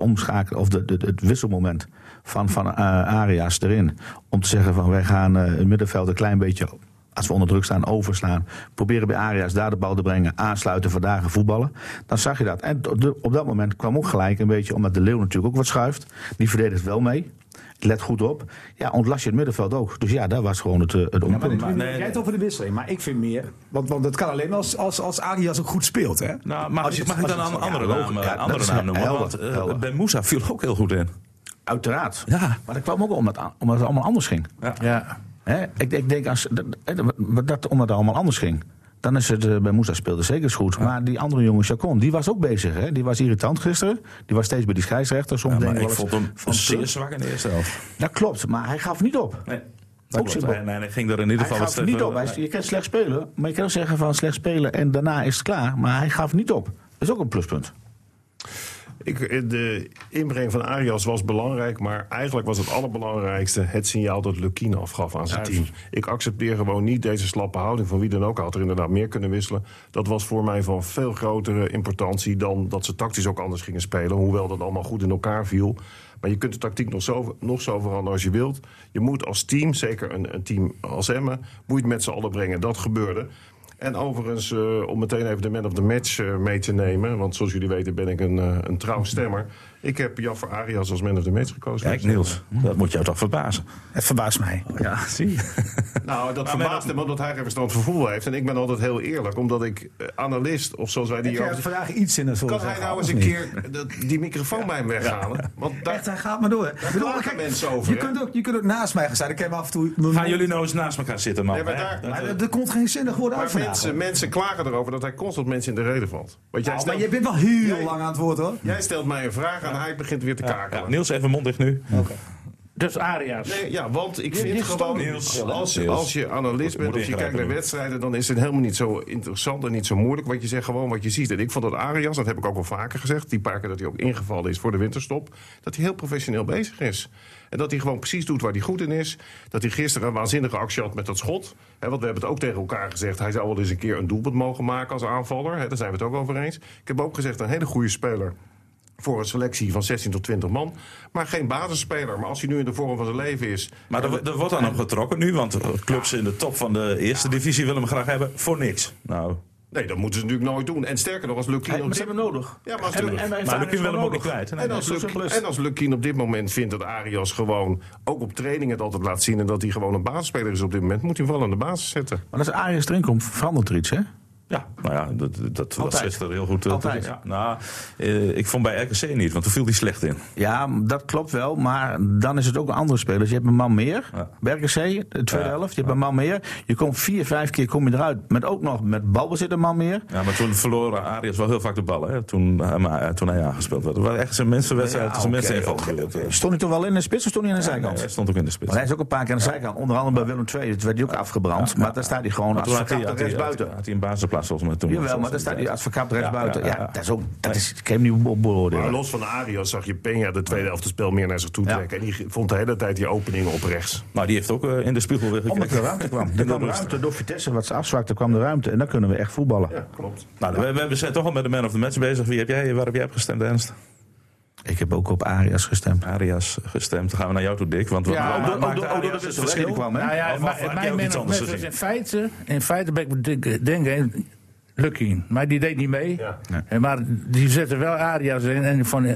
of de, het wisselmoment van, van eh, Arias erin. Om te zeggen van wij gaan eh, het middenveld een klein beetje, als we onder druk staan, overslaan. Proberen bij Arias daar de bal te brengen, aansluiten, vandaag voetballen. Dan zag je dat. En op dat moment kwam ook gelijk een beetje, omdat de Leeuw natuurlijk ook wat schuift. Die verdedigt wel mee. Let goed op. Ja, ontlast je het middenveld ook. Dus ja, daar was gewoon het, eh, het Ja, ompunt. nee, jij het over de wisseling, maar ik vind meer. Want, want dat kan alleen als, als, als Arias ook goed speelt. Hè? Nou, mag, Als je mag ik dan een andere ja, naam, Ja, andere dat naam noemen? helder, Want helder. Ben Moussa viel ook heel goed in. Uiteraard. Ja. Maar dat kwam ook omdat, omdat het allemaal anders ging. Ja. Hè? Ik, ik denk als, dat, dat, dat, omdat het allemaal anders ging. Dan is het eh, bij Moussa speelde zeker eens goed. Maar die andere jongen, Chacon, die was ook bezig. Hè? Die was irritant gisteren. Die was steeds bij die scheidsrechter. Soms Ja, denk maar ik vond hem van zeer zwak in de eerste helft. Dat klopt, maar hij gaf niet op. Nee. En, en hij ging er in ieder Hij geval wat gaf niet op. Hij, je kan slecht spelen, maar je kan ook zeggen van slecht spelen en daarna is het klaar. Maar hij gaf niet op. Dat is ook een pluspunt. Ik, eh, de inbreng van Arias was belangrijk, maar eigenlijk was het allerbelangrijkste het signaal dat Lukien afgaf aan zijn team. Ik accepteer gewoon niet deze slappe houding van wie dan ook. Had er inderdaad meer kunnen wisselen. Dat was voor mij van veel grotere importantie dan dat ze tactisch ook anders gingen spelen. Hoewel dat allemaal goed in elkaar viel. Maar je kunt de tactiek nog zo, nog zo veranderen als je wilt. Je moet als team, zeker een, een team als Emmen, moet je het met z'n allen brengen. Dat gebeurde. En overigens, eh, om meteen even de man of the match eh, mee te nemen... want zoals jullie weten ben ik een, eh, een trouw stemmer. Ik heb Jaffer Arias als man of the match gekozen. Kijk, Niels, dat moet jou toch verbazen. Het verbaast mij. Ja, zie je. [laughs] Nou, dat Maar verbaast hem omdat hij geen verstand van voetbal heeft. En ik ben altijd heel eerlijk, omdat ik eh, analist, of zoals wij die Ik vandaag iets in het Kan hij nou eens een keer die microfoon bij hem weghalen? Want daar, Echt, hij gaat maar door. Ik bedoel, mensen over, Je kunt, ook, je kunt ook naast mij gaan staan. Ik heb af en toe... Gaan mond- jullie nou eens naast elkaar zitten, man? Nee, maar hè? daar- Dat, Maar er, er komt geen zinnig woord uit mensen, mensen klagen erover dat hij constant mensen in de reden valt. Want jij, Nou, maar je bent wel heel Jij- lang aan het woord hoor. jij stelt mij een vraag en hij begint weer te kakelen. ja, Niels, even mond dicht nu. Dus Arias. Nee, ja, want ik vind gewoon, Niels. als, Niels. als je analist bent of je kijkt naar wedstrijden, dan is het helemaal niet zo interessant en niet zo moeilijk. Want je zegt gewoon wat je ziet. En ik vond dat Arias, dat heb ik ook wel vaker gezegd, die paar keer dat hij ook ingevallen is voor de winterstop, dat hij heel professioneel bezig is. En dat hij gewoon precies doet waar hij goed in is. Dat hij gisteren een waanzinnige actie had met dat schot. Hè, want we hebben het ook tegen elkaar gezegd. Hij zou wel eens een keer een doelpunt mogen maken als aanvaller. Hè, daar zijn we het ook over eens. Ik heb ook gezegd, een hele goede speler voor een selectie van 16 tot 20 man. Maar geen basisspeler. Maar als hij nu in de vorm van zijn leven is... Maar er, er wordt dan op getrokken nu, want clubs in de top van de eerste divisie willen hem graag hebben voor niks. Nou, Nee, dat moeten ze natuurlijk nooit doen. En sterker nog, als Lukien op Maar ze dit... hebben hem nodig. Ja, maar als En- en maar Lukien wil hem ook niet kwijt. En als, Luk, en als Lukien op dit moment vindt dat Arias gewoon... ook op training het altijd laat zien... en dat hij gewoon een basisspeler is op dit moment... moet hij hem wel aan de basis zetten. Maar als Arias erin komt, verandert er iets, hè? Ja, nou ja, dat, dat was gisteren heel goed. eh, Altijd. te- Ja, nou, eh, ik vond bij RKC niet, want toen viel hij slecht in. Ja, dat klopt wel. Maar dan is het ook een andere speler. Je hebt een man meer. Ja. Bij RKC, de tweede Ja. helft. Je hebt een man meer. Je komt vier, vijf keer kom je eruit. Met ook nog met balbezit een man meer. Ja, maar toen verloor Arias wel heel vaak de ballen, hè, toen, hij- maar, toen hij aangespeeld werd. Het was echt zijn mensenwedstrijd, Ja, zijn gebeurd. oké. Stond hij toch wel in de spits of stond hij aan de Ja, nee, zijkant? hij stond ook in de spits. Want hij is ook een paar keer aan de zijkant. Onder andere bij Willem II. Dat werd hij ook afgebrand. maar daar staat hij gewoon als Toen had hij, verkapte had, hij, rechts had, buiten. hij, had hij een basisplaats mij toen. Jawel, maar daar staat als verkapt rechts Ja, buiten. ja, Ja, ja, ja. dat is ook. Dat is, ik heb hem niet op beoordelen. Maar los van Arias zag je Peña de tweede helft het spel meer naar zich toe Ja. trekken. En die vond de hele tijd die openingen op rechts. Nou, die heeft ook eh, in de spiegel weer Omdat gekeken. er ruimte kwam. Er de kwam ruimte door Vitesse wat ze afzwakte, kwam de ruimte. En dan kunnen we echt voetballen. Ja, klopt. Nou, we, we zijn toch al met de man of the match bezig. Wie heb jij, waar heb jij op gestemd, Ernst? Ik heb ook op Arias gestemd. Arias gestemd. Dan gaan we naar jou toe, Dick. Want wat Ja, ook ook Arias het die kwam, hè? Nou ja, Of- of maar- heb jij mijn of gezien? in feite, in feite ben ik denk- denken, Lucky. Maar die deed niet mee. Ja. En Maar die zette wel Arias in. En van,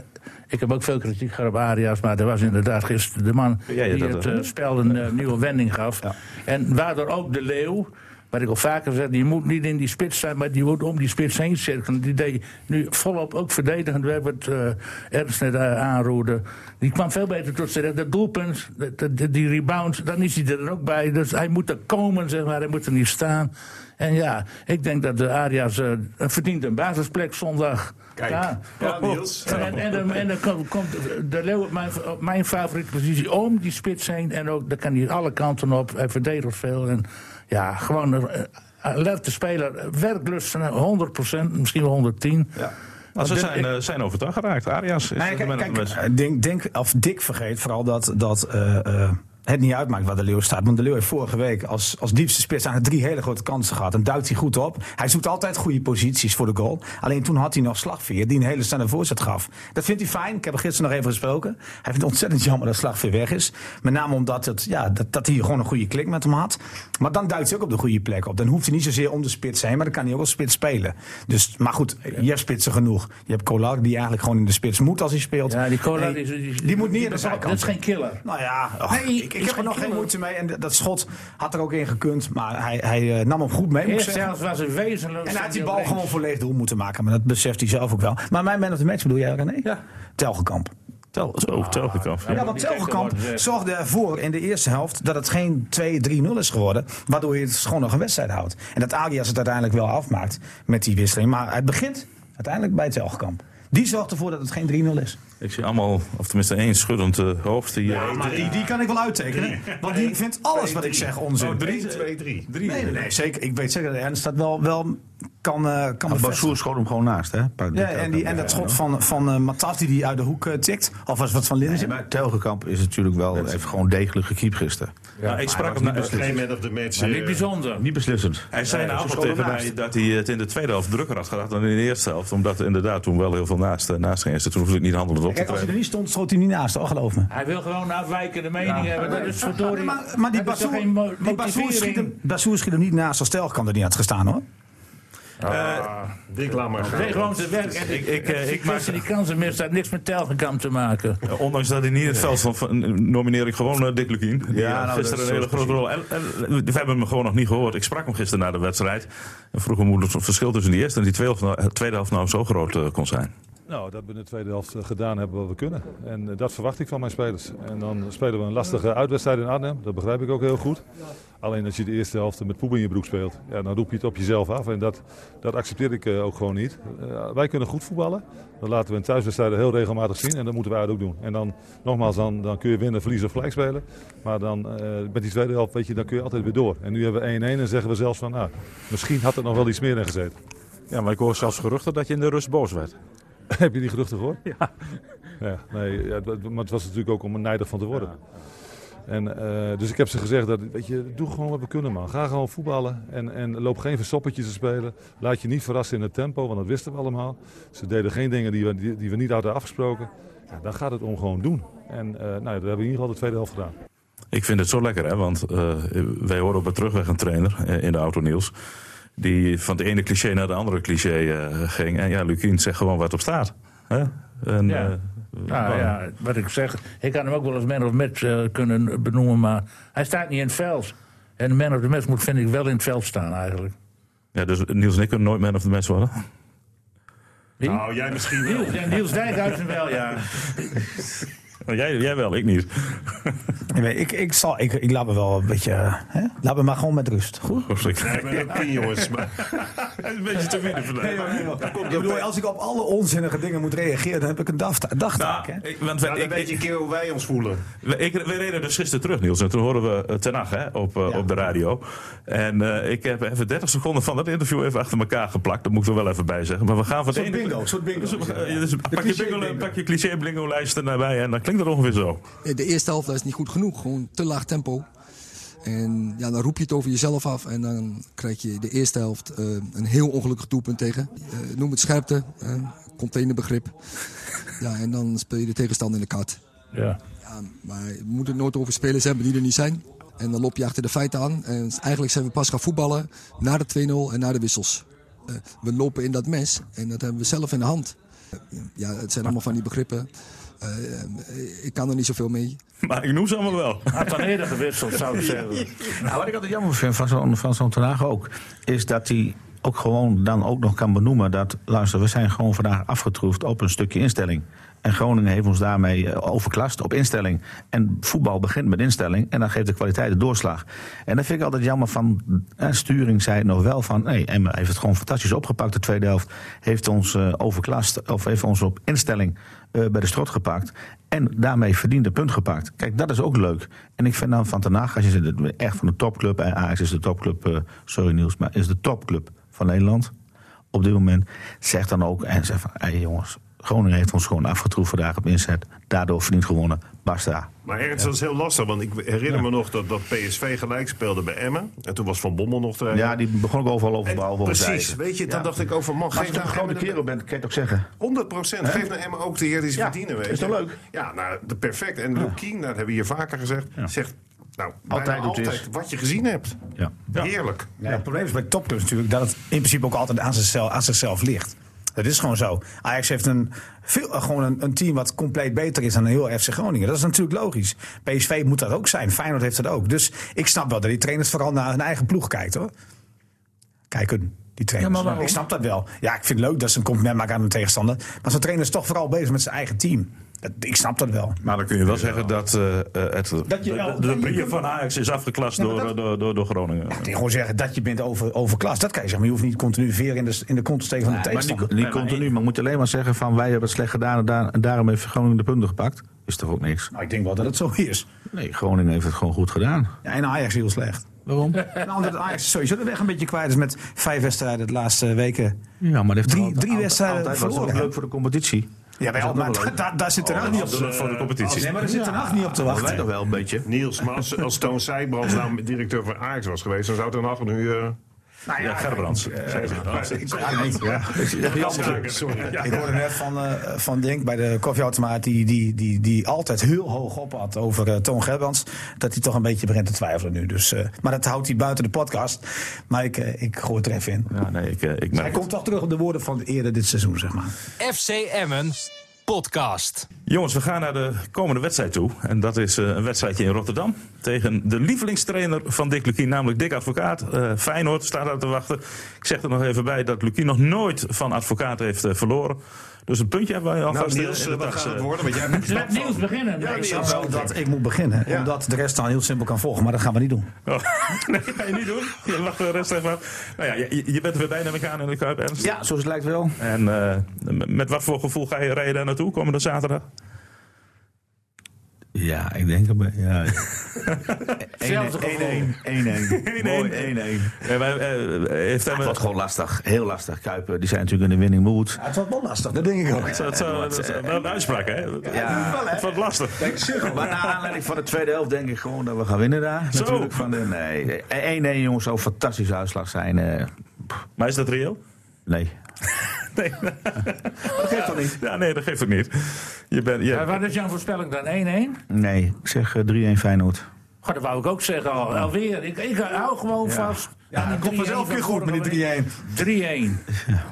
ik heb ook veel kritiek gehad op Arias. Maar er was inderdaad gisteren de man die dat het eh, spel een eh, nieuwe wending gaf. En waardoor ook de Leeuw... Wat ik al vaker zeg, die moet niet in die spits staan, maar die moet om die spits heen cirkelen. Die deed nu volop ook verdedigend werk, wat eh Ernst net eh, aanroerde. Die kwam veel beter tot zijn recht. Dat doelpunt, dat- dat- die rebound, dan is hij er ook bij. Dus hij moet er komen, zeg maar, hij moet er niet staan. En ja, ik denk dat de Arias eh, verdient een basisplek zondag. Kijk. Ja, Ja, Niels. En, en, dan- en dan komt, komt de Leeuw op mijn, op mijn favoriete positie om die spits heen. En ook, dan kan hij alle kanten op. Hij verdedigt veel. En ja, gewoon een uh, alerte speler. Werklust van 100%, misschien wel 110. Maar ze dit- zijn, eh, zijn overtuigd geraakt. Arias is Nee, kijk, kijk, eh, denk, denk, of Dick vergeet vooral dat, dat eh, eh, het niet uitmaakt waar de Leeuw staat. Want de Leeuw heeft vorige week als, als diepste spits aan drie hele grote kansen gehad. En duikt hij goed op. Hij zoekt altijd goede posities voor de goal. Alleen toen had hij nog Slagveer die een hele snelle voorzet gaf. Dat vindt hij fijn. Ik heb er gisteren nog even gesproken. Hij vindt het ontzettend jammer dat Slagveer weg is. Met name omdat het, ja, dat, dat hij gewoon een goede klik met hem had. Maar dan duikt hij ook op de goede plek op. Dan hoeft hij niet zozeer om de spits heen. Maar dan kan hij ook als spits spelen. Dus, maar goed, je hebt spitsen genoeg. Je hebt Kolar die eigenlijk gewoon in de spits moet als hij speelt. Ja, die Kolar Nee, die- die moet niet in de zijkant. Dat is geen killer. Nou ja, Nee, ik, ik heb er nog geen moeite mee. En dat schot had er ook in gekund. Maar hij, hij eh, nam hem goed mee, moet ik Eerst zeggen. zelfs was het wezenloos. En hij had die bal gewoon volledig doel moeten maken. Maar dat beseft hij zelf ook wel. Maar mijn man of the match bedoel jij, René? Ja. Telgekamp. Tel, zo, Telgekamp. Ja, want Telgekamp zorgde ervoor in de eerste helft dat het geen 2-3-0 is geworden. Waardoor je het gewoon nog een wedstrijd houdt. En dat Arias het uiteindelijk wel afmaakt met die wisseling. Maar het begint uiteindelijk bij Telgekamp. Die zorgt ervoor dat het geen 3-0 is. Ik zie allemaal, of tenminste één schuddend eh, hoofd hier. Ja, maar die, die kan ik wel uittekenen. Want die vindt alles wat ik zeg onzin. 1, 2, 3. Nee, nee, nee, zeker. Ik weet zeker dat Ernst dat wel, wel kan, eh kan bevestigen. Bassoer schoot hem gewoon naast, hè? Die Ja, en, die, en dat schot van, van Matas die die uit de hoek tikt. Of was wat van Nee, Linzen? maar Telgekamp is natuurlijk wel heeft gewoon degelijk gekiept gisteren. Ja, ik sprak hem Geen man of the match. Niet bijzonder. Niet beslissend. Hij zei Nee, schoten tegen mij dat hij het in de tweede helft drukker had gehad dan in de eerste helft. Omdat er inderdaad toen wel heel veel naast, eh, naast ging zitten. Toen hoefde ik niet handelend op te Kijk, als hij er niet stond, schoot hij niet naast, hoor, geloof me. Hij wil gewoon afwijkende mening hebben. Dat is verdorie. Maar, maar die Bassoer geen mo- die Bassoer schiet, hem, schiet hem niet naast als Telkamp er niet had gestaan hoor. Dick, laat maar gaan. Gewoon zijn werk. En Ik- ik, eh, ik maak- die kansen dat heeft niks met Telgenkamp te maken. Ja, Ondanks dat hij niet in het veld stond, van- nomineer ik gewoon Dick Lukien. Die Ja, nou, gisteren een hele grote rol. En, en we hebben hem gewoon nog niet gehoord. Ik sprak hem gisteren na de wedstrijd. En vroeg hem hoe het verschil tussen die eerste en die tweede helft, tweede helft nou zo groot kon zijn. Nou, dat we in de tweede helft eh, gedaan hebben wat we kunnen. En eh, dat verwacht ik van mijn spelers. En dan spelen we een lastige uitwedstrijd in Arnhem. Dat begrijp ik ook heel goed. Alleen als je de eerste helft met poep in je broek speelt, ja, dan roep je het op jezelf af. En dat, dat accepteer ik eh, ook gewoon niet. Wij kunnen goed voetballen. Dat laten we in thuiswedstrijden heel regelmatig zien. En dat moeten wij ook doen. En dan, nogmaals, dan, dan kun je winnen, verliezen of gelijk spelen. Maar dan met die tweede helft, weet je, dan kun je altijd weer door. En nu hebben we 1-1 en zeggen we zelfs van, nou, misschien had er nog wel iets meer in gezeten. Ja, maar ik hoor zelfs geruchten dat je in de rust boos werd. [laughs] Heb je die geruchten gehoord? Ja. [laughs] ja nee, ja, het- maar het was natuurlijk ook om er nijdig van te worden. En, eh, dus ik heb ze gezegd, dat, weet je, doe gewoon wat we kunnen man. Ga gewoon voetballen en, en loop geen verstoppertjes te spelen. Laat je niet verrassen in het tempo, want dat wisten we allemaal. Ze deden geen dingen die we, die, die we niet hadden afgesproken. Ja, dan gaat het om gewoon doen. En eh, nou, ja, dat hebben we in ieder geval de tweede helft gedaan. Ik vind het zo lekker, hè? want eh, wij horen op de terugweg een trainer in de auto Niels. Die van het ene cliché naar de andere cliché eh, ging. En ja, Lukien zegt gewoon wat op staat. Hè? En, Ja. eh, Nou ja, wat ik zeg, ik kan hem ook wel als man of match eh, kunnen benoemen, maar hij staat niet in het veld. En de man of the match moet, vind ik, wel in het veld staan eigenlijk. ja, dus Niels en ik kunnen nooit man of the match worden. Wie? Nou, jij misschien wel. Niels, ja, Niels Dijkhuizen wel, ja. [laughs] Jij, jij wel, ik niet. [laughs] Ik, weet, ik, ik, zal, ik, ik laat me wel een beetje. eh, Hè? Laat me maar gewoon met rust. Goed? Of ik- ben ook jongens. Maar [laughs] een beetje te midden Ik bedoel, als ik op alle onzinnige dingen moet reageren, dan heb ik een dag, dagtaak. hè? Nou, ik, want ik, weet je een keer hoe wij ons voelen. We, ik, we reden dus gisteren terug, Niels. En toen hoorden we uh, Ten Hag, hè, op, eh, op de radio. En eh, ik heb even 30 seconden van dat interview even achter elkaar geplakt. Dat moet ik er wel even bij zeggen. Maar we gaan van ene- bingo, soort bingo. Dus, eh, dus pak, je bingo, bingo. pak je cliché bingo lijst erbij en dan klinkt ongeveer zo. De eerste helft is niet goed genoeg. Gewoon te laag tempo. En ja, dan roep je het over jezelf af. En dan krijg je de eerste helft eh, een heel ongelukkig doelpunt tegen. Eh, noem het scherpte, containerbegrip. Ja, en dan speel je de tegenstander in de kat. ja. Ja, maar we moeten het nooit over spelers hebben die er niet zijn. En dan loop je achter de feiten aan. En eigenlijk zijn we pas gaan voetballen na de 2-0 en na de wissels. Eh, we lopen in dat mes en dat hebben we zelf in de hand. Ja, het zijn allemaal van die begrippen. Eh, eh, ik kan er niet zoveel mee. [laughs] Maar ik noem ze allemaal wel. Had dan eerder gewisseld, zou ik zeggen. Nou, wat ik altijd jammer vind van zo'n van zo'n ook, is dat hij ook gewoon dan ook nog kan benoemen dat, luister, we zijn gewoon vandaag afgetroefd op een stukje instelling. En Groningen heeft ons daarmee eh, overklast op instelling. En voetbal begint met instelling en dan geeft de kwaliteit de doorslag. En dat vind ik altijd jammer van, eh, Sturing zei het nog wel van, nee, Emma heeft het gewoon fantastisch opgepakt de tweede helft. Heeft ons eh, overklast, of heeft ons op instelling bij de strot gepakt. En daarmee verdiende punt gepakt. Kijk, dat is ook leuk. En ik vind dan van Hag, als je zit echt van de topclub. En Ajax is de topclub, sorry Niels, maar is de topclub van Nederland. Op dit moment. Zeg dan ook en zeg van, hé jongens, Groningen heeft ons gewoon afgetroefd vandaag op inzet. Daardoor verdiend gewonnen. Basta. Maar ergens dat is heel lastig, want ik herinner me nog dat, dat PSV gelijk speelde bij Emmen. En toen was Van Bommel nog trainer. Ja, die begon ook overal over over Precies, weet je, dan Ja. dacht ik over man, Maar als geef je een nou grote Emmen kerel bent, kan je het ook zeggen. 100 procent. Geef naar Emmen ook de eer die ze Ja, verdienen. Weet is toch leuk? Ja, nou, de perfect. En Lukien, dat hebben we hier vaker gezegd, zegt nou, Altijd altijd is. wat je gezien hebt. Ja. Heerlijk. Ja, het probleem is bij topclubs natuurlijk dat het in principe ook altijd aan zichzelf, aan zichzelf ligt. Dat is gewoon zo. Ajax heeft een, veel, eh, gewoon een, een team wat compleet beter is dan een heel FC Groningen. Dat is natuurlijk logisch. PSV moet dat ook zijn. Feyenoord heeft dat ook. Dus ik snap wel dat die trainers vooral naar hun eigen ploeg kijkt hoor. Kijken. Die trainers. Ja, ik snap dat wel. Ja, ik vind het leuk dat ze een compliment maken aan hun tegenstander. Maar zo'n trainer is toch vooral bezig met zijn eigen team. Dat, ik snap dat wel. Maar dan kun je wel zeggen dat eh, eh, het, Dat je de, wel- de, dat je van Ajax is afgeklast Ja, door, dat- door, door, door Groningen. Je kan gewoon zeggen dat je bent over, overklast. Dat kan je zeggen. Maar je hoeft niet continu veer in de, in de kont te steken van de Maar niet, tegenstander. niet continu, maar moet je alleen maar zeggen van wij hebben het slecht gedaan en, daar- en daarom heeft Groningen de punten gepakt. Is toch ook niks? Nou, ik denk wel dat het zo is. Nee, Groningen heeft het gewoon goed gedaan. Ja, en Ajax heel slecht. Waarom? [laughs] Nou, omdat Ajax sowieso de weg een beetje kwijt is met vijf wedstrijden de laatste weken. Ja, maar heeft Drie- drie wedstrijden altijd was het verloren, ook leuk voor de competitie. Ja, Dat is maar ook wel da- leuk. da- daar zit er nog niet op te voor de competitie. Nee, maar daar zit er nog niet op te Wij toch wachten. wel een beetje. Niels, maar als, als Toon Zijbrands nou directeur van Ajax was geweest, dan zou Ten Hag nu... Nou Ja, Gerbrands. Sorry. Ik hoorde net van, eh, van Dink bij de koffieautomaat... Die, die, die, die altijd heel hoog op had over eh, Toon Gerbrands... dat hij toch een beetje begint te twijfelen nu. Dus, eh, maar dat houdt hij buiten de podcast. Maar ik, ik gooi het er even in. Ja, nee, ik, ik Hij merk komt toch terug op de woorden van eerder dit seizoen, zeg maar. FC Emmen podcast. Jongens, we gaan naar de komende wedstrijd toe. En dat is eh, een wedstrijdje in Rotterdam. Tegen de lievelingstrainer van Dick Lukien, namelijk Dick Advocaat. Eh Feyenoord staat daar te wachten. Ik zeg er nog even bij dat Lukien nog nooit van Advocaat heeft eh, verloren. Dus een puntje hebben wij Nou, alvast eh, Niels, wat gaat het worden? Want jij Laat Niels beginnen. ik snap wel dat ik moet beginnen. Omdat de rest dan heel simpel kan volgen. Maar dat gaan we niet doen. Oh, [laughs] nee, ga je niet doen. Je wacht de rest even af. Nou ja, je, je bent er weer bij, neem ik aan, in de Kuip, Ernst. Ja, zoals het lijkt wel. En eh, met wat voor gevoel ga je rijden daar naartoe komende zaterdag? Ja, ik denk erbij. Ja. [laughs] 1-1. 1-1. [laughs] Mooi 1-1. Ja, maar, eh, Het wordt gewoon lastig. Heel lastig. Kuipen, die zijn natuurlijk in de winning mood. Ja, het wordt wel lastig, dat denk ik ook. Dat is dat is wel een uitspraak, hè? Ja. Het wordt lastig. Maar naar aanleiding van de tweede helft denk ik gewoon dat we gaan winnen daar. Zo. Natuurlijk van de, nee, 1-1 jongens, zou een fantastische uitslag zijn. eh, Maar is dat reëel? nee. [laughs] Nee. [laughs] Dat geeft toch niet? Ja, nee, dat geeft ook niet. Je bent, je, Ja, wat is jouw voorspelling dan? 1-1? Nee, ik zeg eh, 3-1 Feyenoord. Goh, dat wou ik ook zeggen al. Alweer. Ik, ik hou gewoon vast. Ja, dat komt vanzelf van weer goed met die week. 3-1.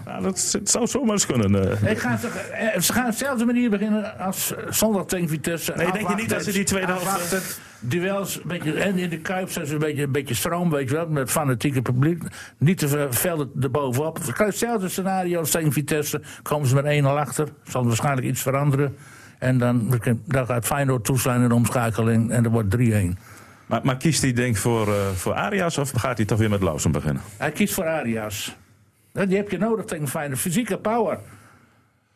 ja, dat is- het zou zomaar eens kunnen. eh. Ik ga, toch- eh, ze gaan op dezelfde manier beginnen als eh, zondag tegen Vitesse. Nee, denk je niet dat ze die tweede helft- duels, een beetje, en in de Kuip zijn ze een beetje, een beetje stroom, weet je wel, met fanatieke publiek. Niet te veel velden erbovenop. Het Hetzelfde scenario als tegen Vitesse. Komen ze met 1-0 achter. Zal waarschijnlijk iets veranderen. En dan, dan gaat Feyenoord toeslaan in de omschakeling. En er wordt 3-1. Maar, maar kiest hij denk ik voor, eh, voor Arias of gaat hij toch weer met Lausen beginnen? Hij kiest voor Arias. Die heb je nodig tegen Feyenoord. Fysieke power.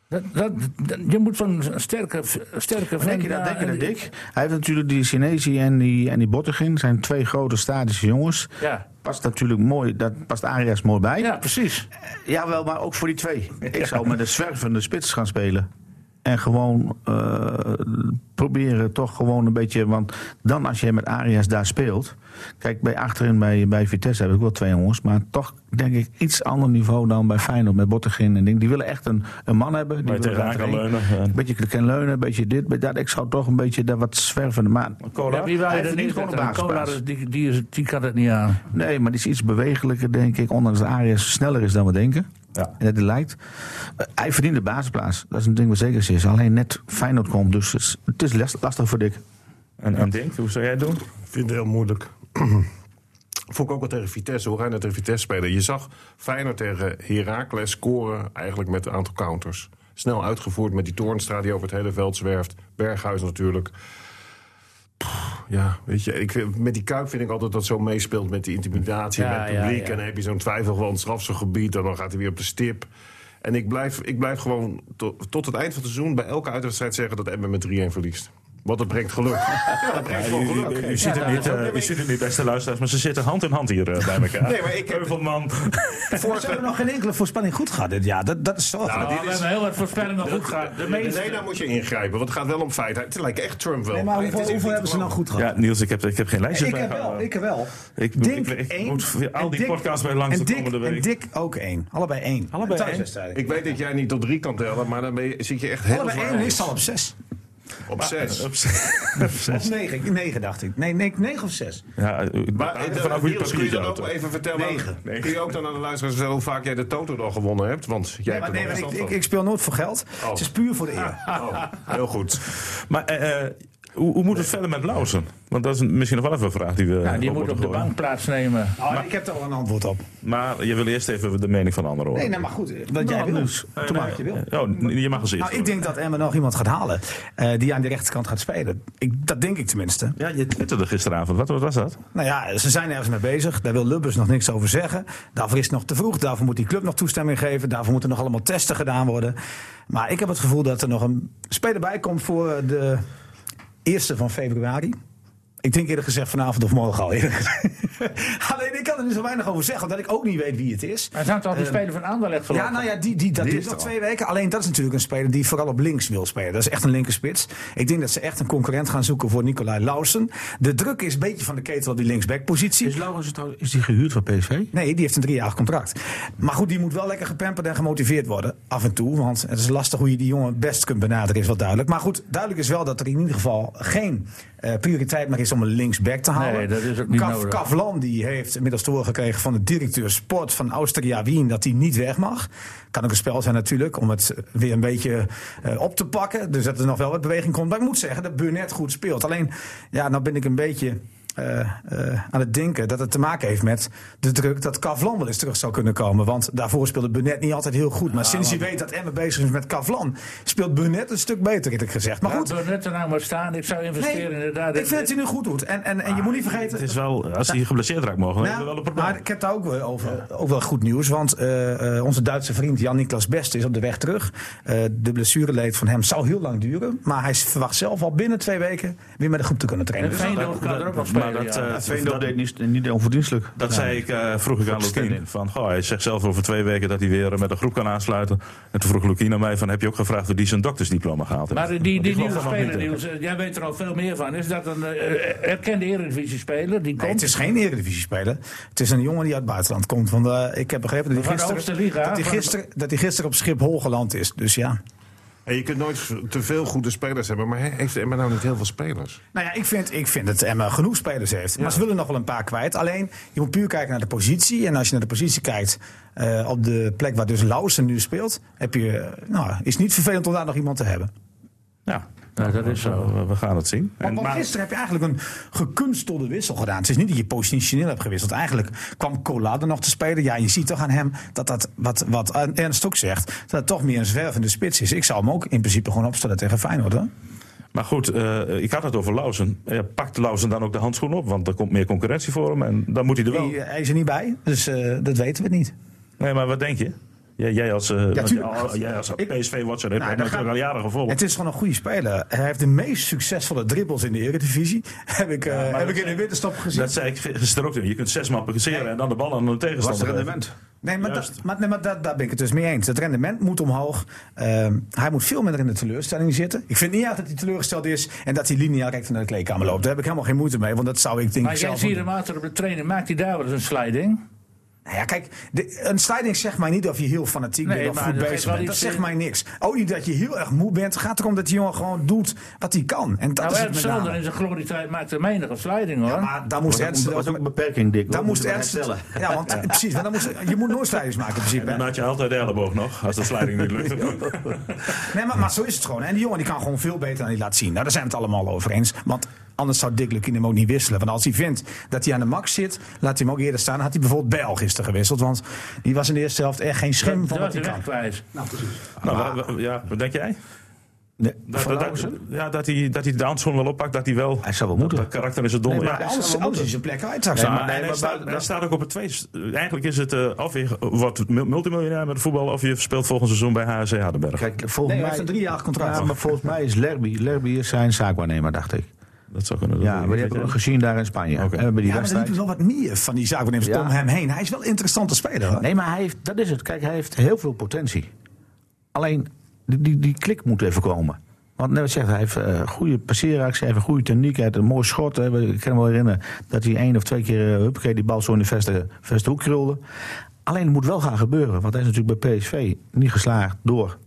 Dat, dat, dat- je moet zo'n sterke, sterke Denk je dat, ja, denk je dat, die- Dick? Hij heeft natuurlijk die Sinesi en die, en die Bottegin. zijn twee grote statische jongens. Ja. Past natuurlijk mooi, dat past Arias mooi bij. ja, precies. Jawel, maar ook voor die twee. Ik zou met een zwervende spits gaan spelen. En gewoon eh, proberen toch gewoon een beetje... Want dan als je met Arias daar speelt... Kijk, bij achterin bij, bij Vitesse heb ik wel twee jongens. Maar toch denk ik iets ander niveau dan bij Feyenoord met Bottegin en ding. Die willen echt een, een man hebben. Die willen tegenaan kan. Ja. Een beetje kan leunen, een beetje dit, beetje dat. Ik zou toch een beetje daar wat zwervende... Maar Cola? Ja, Hij er niet gewoon een basisplaats. Kolar, die, die, is- die kan het niet aan. Nee, maar die is iets bewegelijker, denk ik. Ondanks dat Arias sneller is dan we denken. Ja. En dat lijkt. Eh, hij verdient de basisplaats. Dat is een ding wat zeker is. Alleen net Feyenoord komt. Dus het is, het is last- lastig voor Dick. En, en Dink, hoe zou jij het doen? Ik vind het heel moeilijk. [clears throat] Vond ik ook wel tegen Vitesse. Hoe ga je nou tegen Vitesse spelen? Je zag Feyenoord tegen Heracles scoren eigenlijk met een aantal counters. Snel uitgevoerd met die Toornstra die over het hele veld zwerft. Berghuis natuurlijk. Pff, Ja, weet je, ik vind, met die Kuip vind ik altijd dat zo meespeelt met die intimidatie Ja, met het publiek. ja. En dan heb je zo'n twijfelgewoon strafselgebied en dan gaat hij weer op de stip. En ik blijf, ik blijf gewoon to- tot het eind van het seizoen bij elke uitwedstrijd zeggen dat Emmen met 3-1 verliest. Want dat brengt geluk. Ja, dat brengt geluk. U, u ziet het niet, eh, u ziet het niet, beste luisteraars, maar ze zitten hand in hand hier eh, bij elkaar. Nee, maar ik heb- Heuvelman. [laughs] Ze hebben nog geen enkele voorspelling goed gehad dit jaar. Dat, dat is zo. Nou, dit we is- hebben heel wat voorspellingen goed gehad. De meeste. Nee, daar moet je ingrijpen, want het gaat wel om feiten. Het lijkt echt Trump wel. nee, maar Het hoeveel, hebben ze nou goed gehad? Ja, Niels, ik heb, ik heb geen lijstjes ik bij heb wel, ik heb wel. Ik- Dink ik- ik één moet al die podcasts bij langs de komende week. En Dick ook één. Allebei één. Allebei één? Ik weet dat jij niet tot drie kan tellen, maar dan zit je echt heel Allebei één is al op zes. [laughs] op zes. Op zes. Of negen, negen dacht ik. Nee, nee, negen of zes. Ja, u- Maar hangt er eh, vanaf hoe je Niels, kun je papiertje dan ook even vertellen? Negen. Kun je ook dan aan de luisteraars vertellen hoe vaak jij de Toto dan gewonnen hebt? Want jij Nee, maar, hebt nee, maar ik, ik, ik speel nooit voor geld. Oh. Het is puur voor de eer. Oh, heel goed. Maar eh, eh, hoe, hoe moet het verder met Lausen? Want dat is misschien nog wel even een vraag die we Ja, die op moet op de bank plaatsnemen. Oh, ik heb er al een antwoord op. Maar je wil eerst even de mening van anderen horen. Nee, nee, maar goed. Wat jij wil. dus, Toen maak je wil. Oh, je mag eens eerst. Nou, ik denk dat Emma nog iemand gaat halen eh, die aan de rechterkant gaat spelen. Ik, dat denk ik tenminste. Ja, je twitterde gisteravond. Wat, wat was dat? Nou ja, ze zijn ergens mee bezig. Daar wil Lubbers nog niks over zeggen. Daarvoor is het nog te vroeg. Daarvoor moet die club nog toestemming geven. Daarvoor moeten nog allemaal testen gedaan worden. Maar ik heb het gevoel dat er nog een speler bij komt voor de eerste van februari. Ik denk eerder gezegd vanavond of morgen al. [laughs] Alleen ik kan er niet zo weinig over zeggen, omdat ik ook niet weet wie het is. Hij zou toch die Ehm, speler van Anderlecht verloren? Ja, nou ja, die, die, dat Die is nog er twee weken. Alleen dat is natuurlijk een speler die vooral op links wil spelen. Dat is echt een linkerspits. Ik denk dat ze echt een concurrent gaan zoeken voor Nicolai Lausen. De druk is een beetje van de ketel op die linksbackpositie. Is trouw- is die gehuurd van PSV? Nee, die heeft een driejarig contract. Maar goed, die moet wel lekker gepamperd en gemotiveerd worden. Af en toe. Want het is lastig hoe je die jongen het best kunt benaderen, is wel duidelijk. Maar goed, duidelijk is wel dat er in ieder geval geen eh, prioriteit meer is om een linksback te halen. Nee, dat is ook niet Kaf- nodig. Kavlan die heeft inmiddels doorgekregen van de directeur sport van Austria Wien dat hij niet weg mag. Kan ook een spel zijn natuurlijk om het weer een beetje eh, op te pakken. Dus dat er nog wel wat beweging komt. Maar ik moet zeggen dat Burnett goed speelt. Alleen, ja, nou ben ik een beetje aan het denken dat het te maken heeft met de druk dat Kavlan wel eens terug zou kunnen komen. Want daarvoor speelde Burnett niet altijd heel goed. Maar sinds je weet dat Emma bezig is met Kavlan, speelt Burnett een stuk beter, eerlijk gezegd. Maar goed, goed, net er nou maar staan. Ik zou investeren inderdaad. ik vind dat hij nu goed doet. En, en, en je moet niet vergeten. Het is wel, als hij geblesseerd raakt morgen, dan Nou, we wel een probleem. maar ik heb daar ook wel, over, ook wel goed nieuws. Want eh, eh, onze Duitse vriend Jan-Niklas Best is op de weg terug. Eh, de blessureleed van hem zou heel lang duren. Maar hij verwacht zelf al binnen twee weken weer met de groep te kunnen trainen. En Dus Veendorf kan er ook nog maar dat, ja. eh, deed niet, niet onverdienstelijk. Dat zei ik, eh, vroeg ik aan. Lukien. Van, goh, hij zegt zelf over twee weken dat hij weer met een groep kan aansluiten. En toen vroeg Lukien aan mij van, heb je ook gevraagd of die zijn doktersdiploma gehaald heeft? Maar die, die, nieuwe speler. Niels, jij weet er al veel meer van. Is dat een eh, erkende Eredivisie-speler? Die Nee, komt het is geen Eredivisie-speler. Het is een jongen die uit het buitenland komt. Want, ik heb begrepen dat hij, gisteren, dat, hij gisteren, dat hij gisteren op Schiphol geland is. Dus ja. En je kunt nooit te veel goede spelers hebben, maar he- heeft Emma nou niet heel veel spelers? Nou ja, ik vind, ik vind dat Emma genoeg spelers heeft. Maar ze willen nog wel een paar kwijt. Alleen, je moet puur kijken naar de positie. En als je naar de positie kijkt, eh, op de plek waar dus Lausen nu speelt, heb je, eh, nou, is het niet vervelend om daar nog iemand te hebben. Ja, Ja, dat is zo. we, we gaan het zien. Want, want maar- gisteren heb je eigenlijk een gekunstelde wissel gedaan. Het is niet dat je positioneel hebt gewisseld. Eigenlijk kwam Cola er nog te spelen. Ja, je ziet toch aan hem dat dat, wat, wat Ernst ook zegt, dat het toch meer een zwervende spits is. Ik zou hem ook in principe gewoon opstellen tegen Feyenoord. Hoor. Maar goed, eh, ik had het over Lauzen. Ja, pakt Lauzen dan ook de handschoen op? Want er komt meer concurrentie voor hem en dan moet hij er wel. Hij is er niet bij, dus eh, dat weten we niet. Nee, maar wat denk je? Jij, jij als, eh, tuurlijk. jij- jij als Ik- PSV-watcher hebt Nou, hem natuurlijk al jaren gevolgd. Het is gewoon een goede speler. Hij heeft de meest succesvolle dribbles in de Eredivisie. [laughs] Heb ik, eh, heb ik in de winterstop gezien. Dat zei ik gisteren ook. Je kunt zes mappen passeren en dan de bal aan de tegenstander. het geven. rendement? Nee, maar, dat, maar, nee, maar dat, daar ben ik het dus mee eens. Het rendement moet omhoog. Ehm, hij moet veel minder in de teleurstelling zitten. Ik vind niet uit dat hij teleurgesteld is en dat hij lineair recht naar de kleedkamer loopt. Daar heb ik helemaal geen moeite mee, want dat zou ik denk Maar ik jij zelf ziet ook hem doen. later op de training. Maakt hij daar wel eens een sliding? Nou ja, kijk, de, een sliding zegt mij niet of je heel fanatiek Nee, bent of maar goed dat bezig bent. Dat zegt mij niks. Ook niet dat je heel erg moe bent. Het gaat erom dat die jongen gewoon doet wat hij kan. En dat Nou, is het in zijn glorietijd maakte menige sliding hoor. Ja, maar daar moest Was Ernst... ook, was ook een beperking, Dick. Daar moest Ernst... Ja, want [laughs] eh, precies. Want dan moest, je moet nooit slidings maken in principe. En dan had je altijd de elleboog nog, als de sliding niet lukt. [laughs] Nee, maar, maar zo is het gewoon. En die jongen die kan gewoon veel beter dan hij laat zien. Nou, daar zijn we het allemaal over eens. Want anders zou Dick Lukien hem ook niet wisselen. Want als hij vindt dat hij aan de max zit, laat hij hem ook eerder staan. Had hij bijvoorbeeld Bijl gisteren gewisseld. Want die was in de eerste helft echt geen schim van wat hij de kan. kwijt. Nou, wa- wa- ja, wat denk jij? Nee, Dat, ja, dat, hij, dat hij de handschoen wel oppakt, dat hij wel... Hij zou wel dat- moeten. Dat karakter is het dom. Nee, maar ja. hij Anders, zou wel anders is zijn plek ik Nee. Maar, nee, maar staat, staat ook op het tweede. Eigenlijk is het eh, of je wordt mul- multimiljonair met het voetbal, of je speelt volgend seizoen bij HSC Hardenberg. Kijk, volgens Nee, mij... heeft een driejarig contract. Ja, maar volgens mij is Lerby, Lerby is zijn zaakwaarnemer, dacht ik. Dat zou kunnen. Ja, maar die heb ik ook gezien daar in Spanje. Oké. En bij die Ja, maar er liepen wel wat meer van die zaakwaarnemers Ja. om hem heen. Hij is wel een interessante speler. hoor. Nee, maar hij heeft, dat is het. Kijk, hij heeft heel veel potentie. Alleen, die, die, die klik moet even komen. Want net wat zegt, hij heeft eh goede passeeractie, hij heeft een goede techniek, hij heeft een mooi schot. Hè. Ik kan me wel herinneren dat hij één of twee keer, uh, huppakee, die bal zo in de verste, verste hoek krulde. Alleen, het moet wel gaan gebeuren. Want hij is natuurlijk bij PSV niet geslaagd door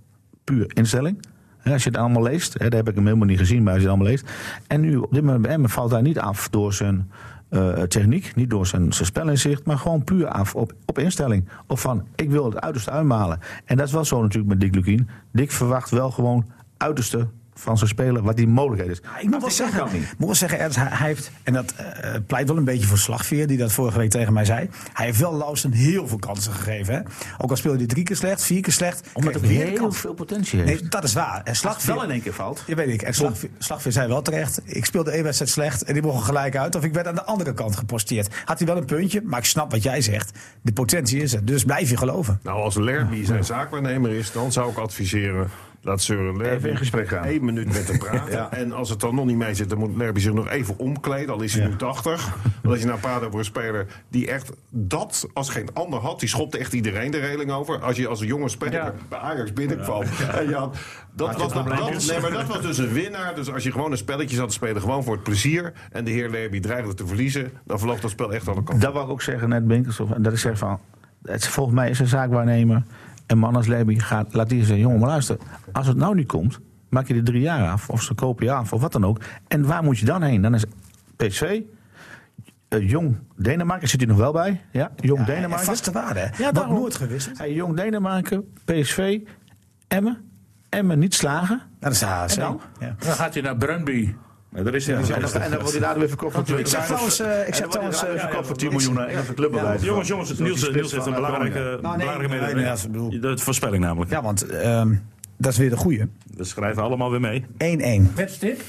puur instelling. Als je het allemaal leest, hè, daar heb ik hem helemaal niet gezien, maar als je het allemaal leest. En nu, op dit moment valt hij niet af door zijn eh, techniek, niet door zijn, zijn spelinzicht, maar gewoon puur af op, op instelling. Of van, ik wil het uiterste uitmalen. En dat is wel zo natuurlijk met Dick Lukien. Dick verwacht wel gewoon uiterste van zijn speler, wat die mogelijkheid is. Ja, ik moet wel zeggen, niet. moet wel zeggen Ernst, hij, hij heeft, en dat eh, pleit wel een beetje voor Slagveer, die dat vorige week tegen mij zei. Hij heeft wel Lausen heel veel kansen gegeven. Hè? Ook al speelde hij drie keer slecht, vier keer slecht. Omdat hij heel kans. veel potentie heeft. Nee, dat is waar. En Slagveer, wel in één keer valt. Ja, weet ik. En Slagveer, Slagveer zei wel terecht. Ik speelde één wedstrijd slecht en die mocht er gelijk uit. Of ik werd aan de andere kant geposteerd. Had hij wel een puntje, maar ik snap wat jij zegt. De potentie is er. Dus blijf je geloven. Nou, als Lerby zijn zaakwaarnemer is, dan zou ik adviseren. Laat Søren Lerby Even in gesprek gaan. één minuut met hem praten. [laughs] En als het dan nog niet mee zit, dan moet Lerby zich nog even omkleden. Al is hij nu 80. Want als je nou praat over een speler die echt dat als geen ander had. Die schopte echt iedereen de reling over. Als je als een jonge speler bij Ajax binnenkwam. En je had, dat, was, nou- dat, nee, maar dat was dus een winnaar. Dus als je gewoon een spelletje zat te spelen, gewoon voor het plezier. En de heer Lerby dreigde te verliezen. Dan verloopt dat spel echt alle kanten. Dat wou ik ook zeggen, net of- Dat ik zeg van, het, volgens mij is een zaakwaarnemer. En man als Leby gaat, laat die zeggen, jongen, maar luister. Als het nou niet komt, maak je de drie jaar af. Of ze kopen je af, of wat dan ook. En waar moet je dan heen? Dan is PSV, eh, Jong Denemarken zit hij nog wel bij. Ja, Jong Ja, Denemarken. vaste waarde, hè? Ja, Wordt daarom. nooit gewisseld. Hey, Jong Denemarken, PSV, Emmen. Emmen niet slagen. Dat is. En dan? Ja. Dan gaat hij naar Brunby. Daar is hij En dan, en dan wordt hij later weer verkocht voor Ik zeg trouwens, eh, ik zeg trouwens, eh, verkocht voor 10 miljoen naar Engelse club. Jongens, jongens, Niels, die Niels heeft een eh, belangrijke, Nou, belangrijke mededeling. dat De voorspelling namelijk. Ja, want ehm, dat is weer de goeie. 1-1. We schrijven allemaal weer mee. Wedstrijd?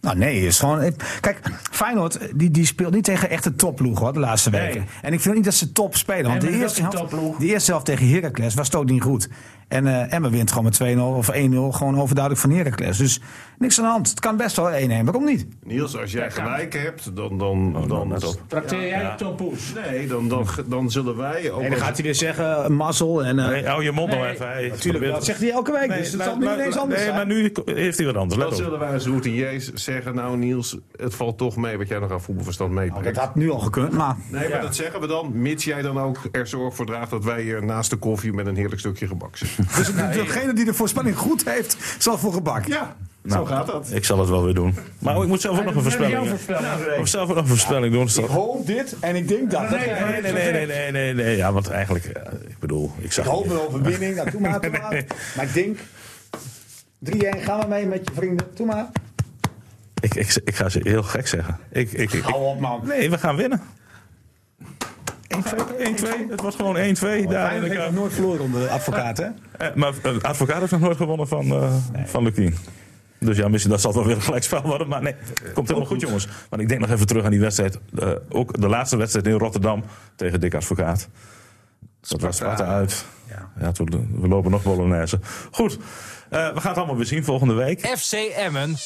Nou nee, is gewoon. Kijk, Feyenoord die, die speelt niet tegen echte topploeg hoor, de laatste Nee. weken. En ik vind niet dat ze top spelen. Want Nee, de, eerste dat helft, de eerste helft tegen Heracles was het ook niet goed. En eh Emma wint gewoon met 2-0 of 1-0 gewoon overduidelijk van Heracles. Dus niks aan de hand. Het kan best wel 1-1. Waarom niet? Niels, als jij gelijk hebt, dan... dan, dan net op. Trakteer jij de toppoes? Nee, dan, dan, dan zullen wij ook... En dan gaat hij weer zeggen, een mazzel. En, eh, Nee, hou je mond nou Nee, even. Natuurlijk, probeert- dat zegt hij elke week. Nee, dus het zal nu ineens anders Nee, zijn. maar nu heeft hij wat anders. Dan zullen wij als routiniers zeggen, nou Niels, het valt toch mee wat jij nog aan voetbalverstand Nou, meebrengt. dat had nu al gekund, maar... Nee, maar dat zeggen we dan, mits jij dan ook er zorg voor draagt dat wij hier naast de koffie met een heerlijk stukje gebak zitten. Dus degene die de voorspelling goed heeft, zal voor gebak. Ja, Nou, zo gaat dat. Ik zal het wel weer doen. Maar ik moet zelf ook nog een voorspelling doen. Ik moet zelf ook nog een voorspelling doen. Ik hoop dit en ik denk dat. Nee, nee, Nee, nee, nee, nee, nee, nee. Ja, want eigenlijk, eh, ik bedoel, ik zag... Ik hoop een overwinning. Nou, doe maar, doe maar. Maar ik denk... 3-1, gaan we mee met je vrienden. Doe maar. Ik, ik, ik ga ze heel gek zeggen. Ik, ik, ik, Hou op, man. nee, we gaan winnen. 1-2, 1-2. Het wordt gewoon 1-2 daar in Feyenoord de heeft nog Kuip. nooit verloren onder de advocaat, hè? Eh, Maar een advocaat heeft nog nooit gewonnen van, eh van Lukien. Dus ja, misschien dat zal wel weer een gelijkspel worden. Maar nee, komt helemaal goed, jongens. Maar ik denk nog even terug aan die wedstrijd. eh, ook de laatste wedstrijd in Rotterdam tegen Dick Advocaat. Dat was Sparta uit. Ja. toen, we lopen nog Bolognese. Goed, eh, we gaan het allemaal weer zien volgende week. FC Emmen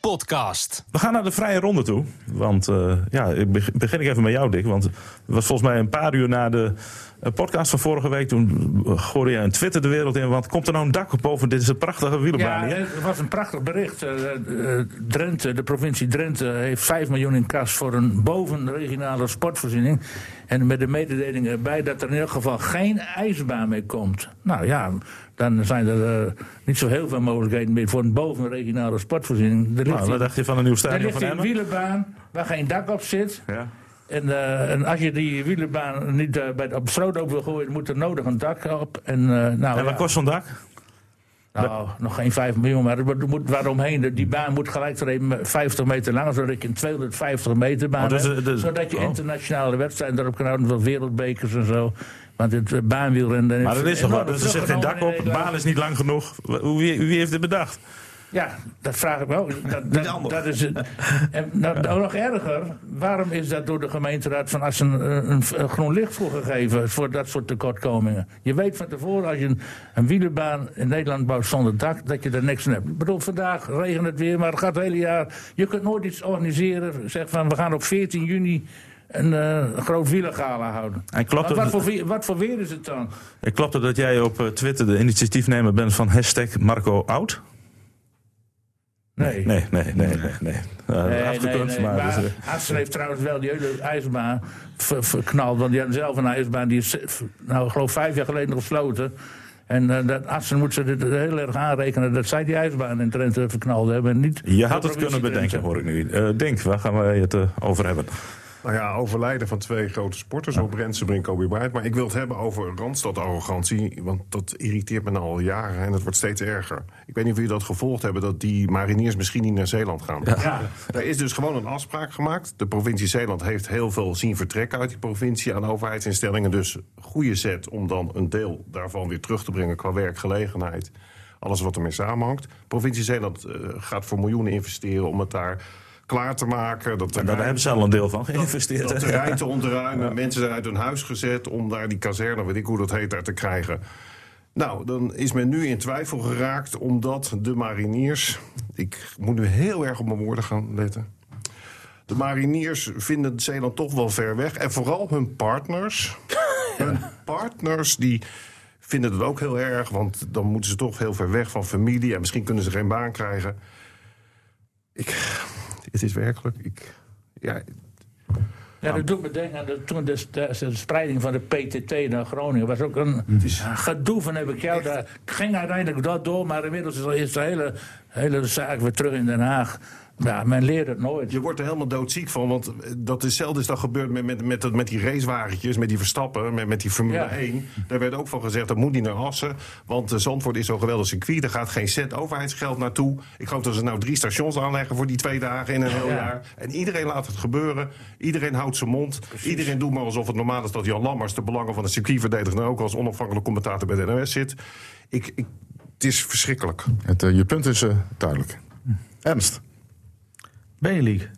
podcast. We gaan naar de vrije ronde toe. Want eh, ja, ik beg- begin ik even met jou, Dick. Want het was volgens mij een paar uur na de eh, podcast van vorige week. Toen gooide je een Twitter de wereld in. Want komt er nou een dak op boven? Dit is een prachtige Ja, wielerbaan hier. het was een prachtig bericht. Eh, eh, Drenthe, de provincie Drenthe, heeft 5 miljoen in kas voor een bovenregionale sportvoorziening. En met de mededeling erbij dat er in elk geval geen ijsbaan meer komt. Nou ja, dan zijn er eh, niet zo heel veel mogelijkheden meer voor een bovenregionale sportvoorziening. Er ligt Nou, wat dacht je van een nieuw er stadion van hier een Emmen? wielerbaan waar geen dak op zit. Ja. En, eh, en als je die wielerbaan niet eh, bij, op stroothoop wil gooien, moet er nodig een dak op. En, nou, En ja. wat kost zo'n dak? Nou, nog geen 5 miljoen, maar er moet waaromheen. Die baan moet gelijk treden 50 meter lang, zodat je een 250 meter baan Oh, dus, hebt. zodat je oh. internationale wedstrijden erop kan houden, van wereldbekers en zo. Want het eh, baanwielrennen... Maar er is toch wat. Er zit geen dak op. De Nederland. baan is niet lang genoeg. Wie, wie heeft dit bedacht? Ja, dat vraag ik wel. [laughs] Dat, dat, dat is het. En nou, nog erger, waarom is dat door de gemeenteraad van Assen een, een, een groen licht voor gegeven voor dat soort tekortkomingen? Je weet van tevoren als je een, een wielerbaan in Nederland bouwt zonder dak, dat je er niks aan hebt. Ik bedoel, vandaag regent het weer, maar het gaat het hele jaar. Je kunt nooit iets organiseren. Zeg van, we gaan op 14 juni een, eh, een groot wielergala houden. En klopt wat, wat, voor, weer- wat voor weer is het dan? Ik klopt het dat jij op eh, Twitter de initiatiefnemer bent van hashtag Marco Oud? Nee. Nee, nee, nee, nee. nee. Eh, Nee, afgekund, nee, nee. maar... Dus, heeft trouwens wel die hele ijsbaan ver- verknald. Want die hadden zelf een ijsbaan. Die is, nou, ik geloof vijf jaar geleden gesloten. En eh, dat Assen moet ze dit heel erg aanrekenen dat zij die ijsbaan in Trent verknald hebben. en Niet je had het kunnen bedenken, hoor ik nu. Denk, waar gaan wij het over hebben? Nou ja, overlijden van twee grote sporters, op Rensenbrink en Kobe Bryant. Maar ik wil het hebben over Randstad-arrogantie, want dat irriteert me nou al jaren en het wordt steeds erger. Ik weet niet of jullie dat gevolgd hebben, dat die mariniers misschien niet naar Zeeland gaan. Ja. Er is dus gewoon een afspraak gemaakt. De provincie Zeeland heeft heel veel zien vertrekken uit die provincie aan overheidsinstellingen. Dus goede zet om dan een deel daarvan weer terug te brengen qua werkgelegenheid. Alles wat ermee samenhangt. Provincie Zeeland eh, gaat voor miljoenen investeren om het daar klaar te maken. Dat En daar hebben ze al een deel van geïnvesteerd. dat hè? terrein te ontruimen. Mensen zijn uit hun huis gezet om daar die kazerne, weet ik hoe dat heet, daar te krijgen. Nou, dan is men nu in twijfel geraakt omdat de mariniers... Ik moet nu heel erg op mijn woorden gaan letten. De mariniers vinden Zeeland toch wel ver weg. En vooral hun partners. [laughs] hun partners die vinden het ook heel erg. Want dan moeten ze toch heel ver weg van familie. En misschien kunnen ze geen baan krijgen. Ik, het is werkelijk... Ik, ja, Ja, dat doet me denken aan de, toen de, de, de spreiding van de PTT naar Groningen. was ook een gedoe van heb ik jou daar. Het ging uiteindelijk dat door, maar inmiddels is, is de hele, hele zaak weer terug in Den Haag. Ja, men leert het nooit. Je wordt er helemaal doodziek van, want dat is hetzelfde is dat gebeurd met, met, met, dat- met die racewagentjes, met die Verstappen, met, met die Formule Ja. 1. Daar werd ook van gezegd, dat moet niet naar Assen, want uh, Zandvoort is zo'n geweldig circuit, er gaat geen cent overheidsgeld naartoe. Ik geloof dat ze nou drie stations aanleggen voor die twee dagen in een heel Ja. jaar. En iedereen laat het gebeuren, iedereen houdt zijn mond. Iedereen doet maar alsof het normaal is dat Jan Lammers de belangen van het circuit verdedigt en ook als onafhankelijk commentator bij de NOS zit. Ik, ik, het is verschrikkelijk. Het, eh, je punt is eh, duidelijk. Ernst. Benelink.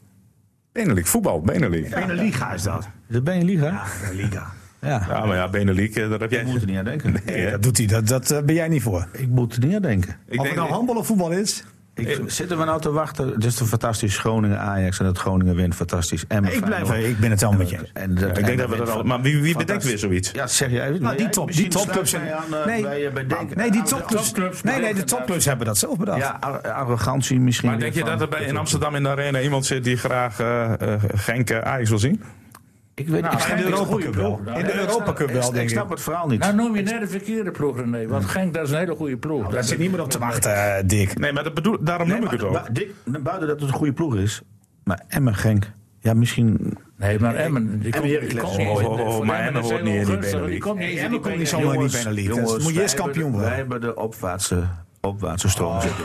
Benelink, voetbal, Benelink. Beneliga is dat. Is het Beneliga? Ja, Beneliga. Ja. Ja, maar ja, Benelink, eh, daar heb jij... Ik moet er niet aan denken. Nee, dat doet hij. Dat, dat eh, ben jij niet voor. Ik moet er niet aan denken. Ik of denk, het nou handbal of voetbal is. Ik, zitten we nou te wachten? Het is een fantastisch Groningen Ajax en het Groningen wint fantastisch. Ik blijf ik ben het helemaal met je. eens. En dat, ik denk dat we dat al... Maar wie, wie bedenkt weer zoiets? Ja, zeg jij. Nou, die, top, die topclubs zijn. Nee, Nee, die topclubs. Nee, nee, de topclubs hebben dat zelf bedacht. Ja, ar- arrogantie misschien. Maar denk je van- dat er bij, in Amsterdam in de arena iemand zit die graag eh eh, Genk eh, Ajax wil zien? Ik weet Nou, in de Europa Cup wel. In de Europa Cup Ik, wel, ik denk ik. snap het verhaal niet. Nou noem je net de verkeerde ploeg, René. Want Genk, dat is een hele goede ploeg. Daar zit niemand op te wachten, eh, Dick. Nee, maar dat bedoel, daarom Nee, noem ik het ook. Dick, buiten dat het een goede ploeg is. Maar Emmen Genk. Ja, misschien. Nee, maar Emmen... Die komt- Heracles. die komt niet Oh, oh, oh, maar Emmen Emmen hoort niet in die Benelux. In Emmen komt niet zomaar in die Benelux. moet je eerst kampioen worden. Wij hebben de opwaartse, opwaartse stroom zitten.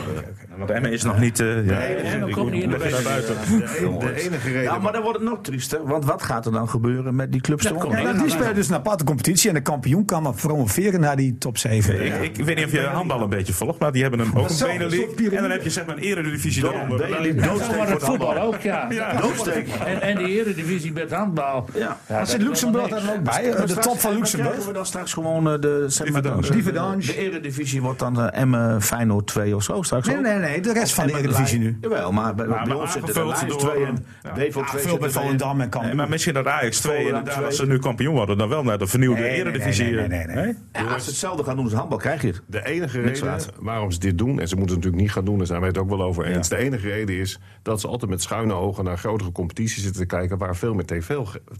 Want Emmen is nog niet... eh, ja, Emmen komt niet in de. De enige reden... Ja, maar dan wordt het nog triester. Want wat gaat er dan gebeuren met die clubs Ja, nou, die spelen dus een aparte competitie en de kampioen kan maar promoveren naar die top 7. Ik, ik weet niet of je handbal een beetje volgt, maar die hebben een ook een piramide. En dan heb je zeg maar een eredivisie daaronder. Doodsteek voor voetbal handbal. ook, ja. Doodsteek. En, en die eredivisie met handbal. Ja. Zit Luxemburg daar ook bij. eh, De top van en dan krijgen Luxemburg. we dan straks gewoon eh, de, zeg maar, Dividange. de, de, de eredivisie wordt dan Emmen Feyenoord 2 of zo straks Nee, ook. nee, nee, de rest van de Eredivisie nu. Jawel, maar bij, Maar- bij maar ons zitten de door, 2 en. Devo 2 Veel. Volendam en maar misschien dat Ajax 2 Volendam inderdaad, twee. als ze nu kampioen worden, dan wel naar de vernieuwde eredivisie. nee, eh, nee, nee. Ja, als ze hetzelfde gaan doen als handbal, krijg je het. De enige reden waarom ze dit doen, en ze moeten het natuurlijk niet gaan doen, daar zijn wij het ook wel over eens. De enige reden is dat ze altijd met schuine ogen naar grotere competities zitten te kijken waar veel meer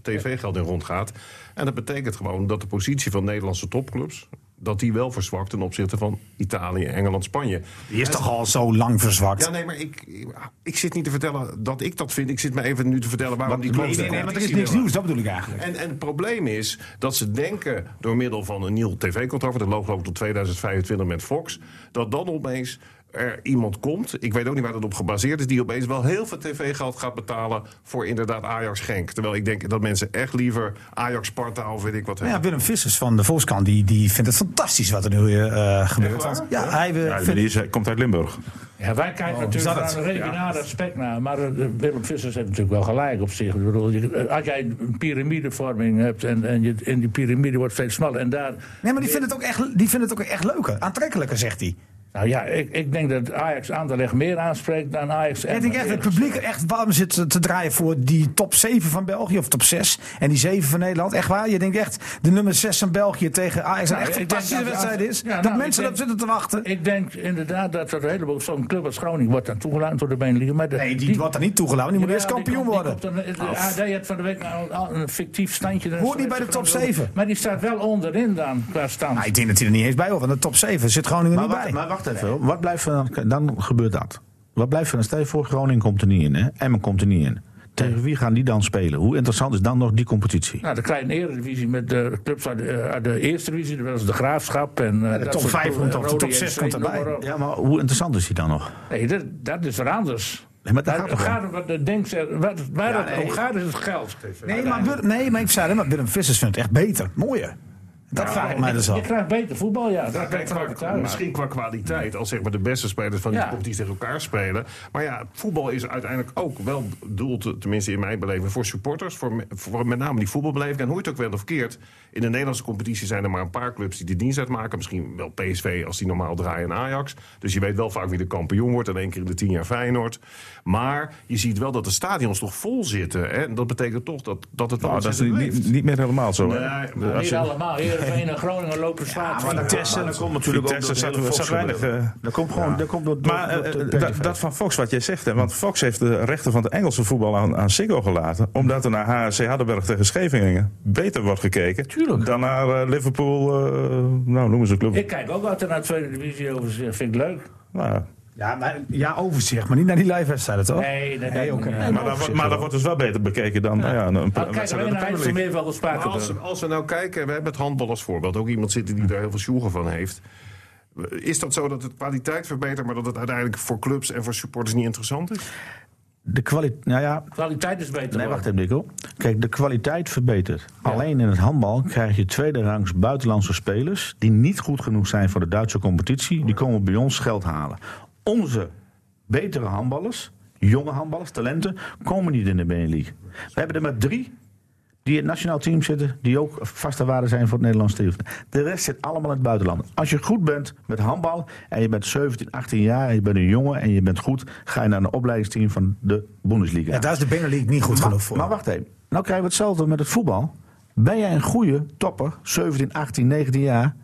tv-geld in rondgaat. En dat betekent gewoon dat de positie van Nederlandse topclubs, dat die wel verzwakt ten opzichte van Italië, Engeland, Spanje. Die is toch al zo lang verzwakt. Ja, nee, maar ik, ik, zit niet te vertellen dat ik dat vind. Ik zit me even nu te vertellen waarom die Nee, clubs nee, de nee, maar er is niks nieuws, dat bedoel ik eigenlijk. En, en het probleem is dat ze denken door middel van een nieuw tv-contract, dat loopt geloof ik tot 2025 met Fox, dat dan opeens er iemand komt, ik weet ook niet waar dat op gebaseerd is, die opeens wel heel veel tv-geld gaat betalen voor inderdaad Ajax Genk. Terwijl ik denk dat mensen echt liever Ajax Sparta of weet ik wat Nou ja, hebben. Willem Vissers van de Volkskrant die, die vindt het fantastisch wat er nu eh, gebeurt. Want, ja, hij, eh, Ja, vindt- die is, hij komt uit Limburg. Ja, wij kijken is natuurlijk het? een regionaal aspect naar. Maar eh, Willem Vissers heeft natuurlijk wel gelijk op zich. Ik bedoel, als jij een piramidevorming hebt en, en, je, en die piramide wordt steeds smaller. En daar, nee, maar die vindt het ook echt, die vindt het ook echt leuker, aantrekkelijker, zegt hij. Nou ja, ik, ik denk dat Ajax Anderlecht meer aanspreekt dan Ajax. Ik denk echt, het publiek echt warm zit te- draaien voor die top 7 van België, of top 6. En die 7 van Nederland. Echt waar, je denkt echt, de nummer 6 van België tegen Ajax. Nou, een echt ik denk fantastische dat- wedstrijd is. Ja, dat nou, mensen ik op denk- zitten te wachten. Ik denk inderdaad dat er een heleboel zo'n club als Groningen wordt dan toegelaten door de Benelux. Maar de- Nee, die, wordt er niet toegelaten. Die moet eerst kampioen die worden. dan- de AD had van de week nou al een fictief standje. Hoort niet bij de top 7. Maar die staat wel onderin dan qua stand. Nou, ik denk dat hij er niet eens bij hoort, want de top 7 zit Groningen Maar niet wacht, bij. maar wacht even, wat blijft er dan? Dan gebeurt dat. Wat blijft er dan? Stel je voor, Groningen komt er niet in, hè? Emmen komt er niet in. Tegen wie gaan die dan spelen? Hoe interessant is dan nog die competitie? Nou, de kleine eredivisie met de clubs uit de, eh, uit de eerste divisie, dat was de Graafschap. En, eh, de dat top soort vijf ploegen, komt op, de Rode top komt erbij. Ja, maar hoe interessant is die dan nog? Nee, dat, dat is weer anders. Nee, maar daar Daar gaat gaat het, wat de denk, wat, waar het nee. om gaat is het geld. Nee, maar, nee, maar ik zei het, maar Willem Vissers vindt het echt beter. Mooier. Dat vraag ik mij dus al. Je krijgt beter voetbal, ja. Dat Kijk, qua- misschien qua kwaliteit, als zeg maar de beste spelers van die Ja. competitie tegen elkaar spelen. Maar ja, voetbal is uiteindelijk ook wel bedoeld, tenminste in mijn beleving, voor supporters. Voor, voor met name die voetbalbeleving. En hoe je het ook wel of keert, in de Nederlandse competitie zijn er maar een paar clubs die de dienst uitmaken. Misschien wel PSV als die normaal draaien en Ajax. Dus je weet wel vaak wie de kampioen wordt. En één keer in de tien jaar Feyenoord. Maar je ziet wel dat de stadions toch vol zitten. Hè? En dat betekent toch dat, dat het wel Nou, dat is niet, niet, meer helemaal zo. hè? Nee, maar Als Niet je- allemaal. Heerenveen en Groningen lopen zwaar. Maar Vitesse- dat komt natuurlijk ook zat- zat weinig, eh, Dat komt gewoon dat komt door, door, Maar door eh, eh, dat, dat van Fox wat jij zegt, hè, want Fox heeft de rechten van het Engelse voetbal aan, aan Ziggo gelaten, omdat er naar HSC Hardenberg tegen Scheveningen beter wordt gekeken Tuurlijk. dan naar Liverpool, eh, nou noemen ze een club. Ik kijk ook altijd naar de tweede divisie over. Vind ik leuk. Nou, Ja, maar, ja, overzicht, maar niet naar die live-wedstrijden, toch? Nee, nee, Nee, oké. nee. maar, dat, maar dat wordt dus wel beter bekeken dan nou ja, een, een, Nou, kijk de wel de Maar als, we nou kijken, we hebben het handbal als voorbeeld. Ook iemand zitten die daar heel veel sjoegen van heeft. Is dat zo dat het kwaliteit verbetert, maar dat het uiteindelijk voor clubs en voor supporters niet interessant is? De kwaliteit, nou ja, Kwaliteit is beter. nee, wacht even, Nico. Kijk, de kwaliteit verbetert. Alleen in het handbal krijg je tweede rangs buitenlandse spelers die niet goed genoeg zijn voor de Duitse competitie. Die komen bij ons geld halen. Onze betere handballers, jonge handballers, talenten, komen niet in de Benelux. We hebben er maar drie die in het nationaal team zitten, die ook vaste waarde zijn voor het Nederlands team. De rest zit allemaal in het buitenland. Als je goed bent met handbal en je bent 17, 18 jaar en je bent een jongen en je bent goed, ga je naar een opleidingsteam van de Bundesliga. Ja, daar is de Benelux niet goed genoeg voor. Maar wacht even. Nou krijgen we hetzelfde met het voetbal. Ben jij een goede topper, 17, 18, 19 jaar,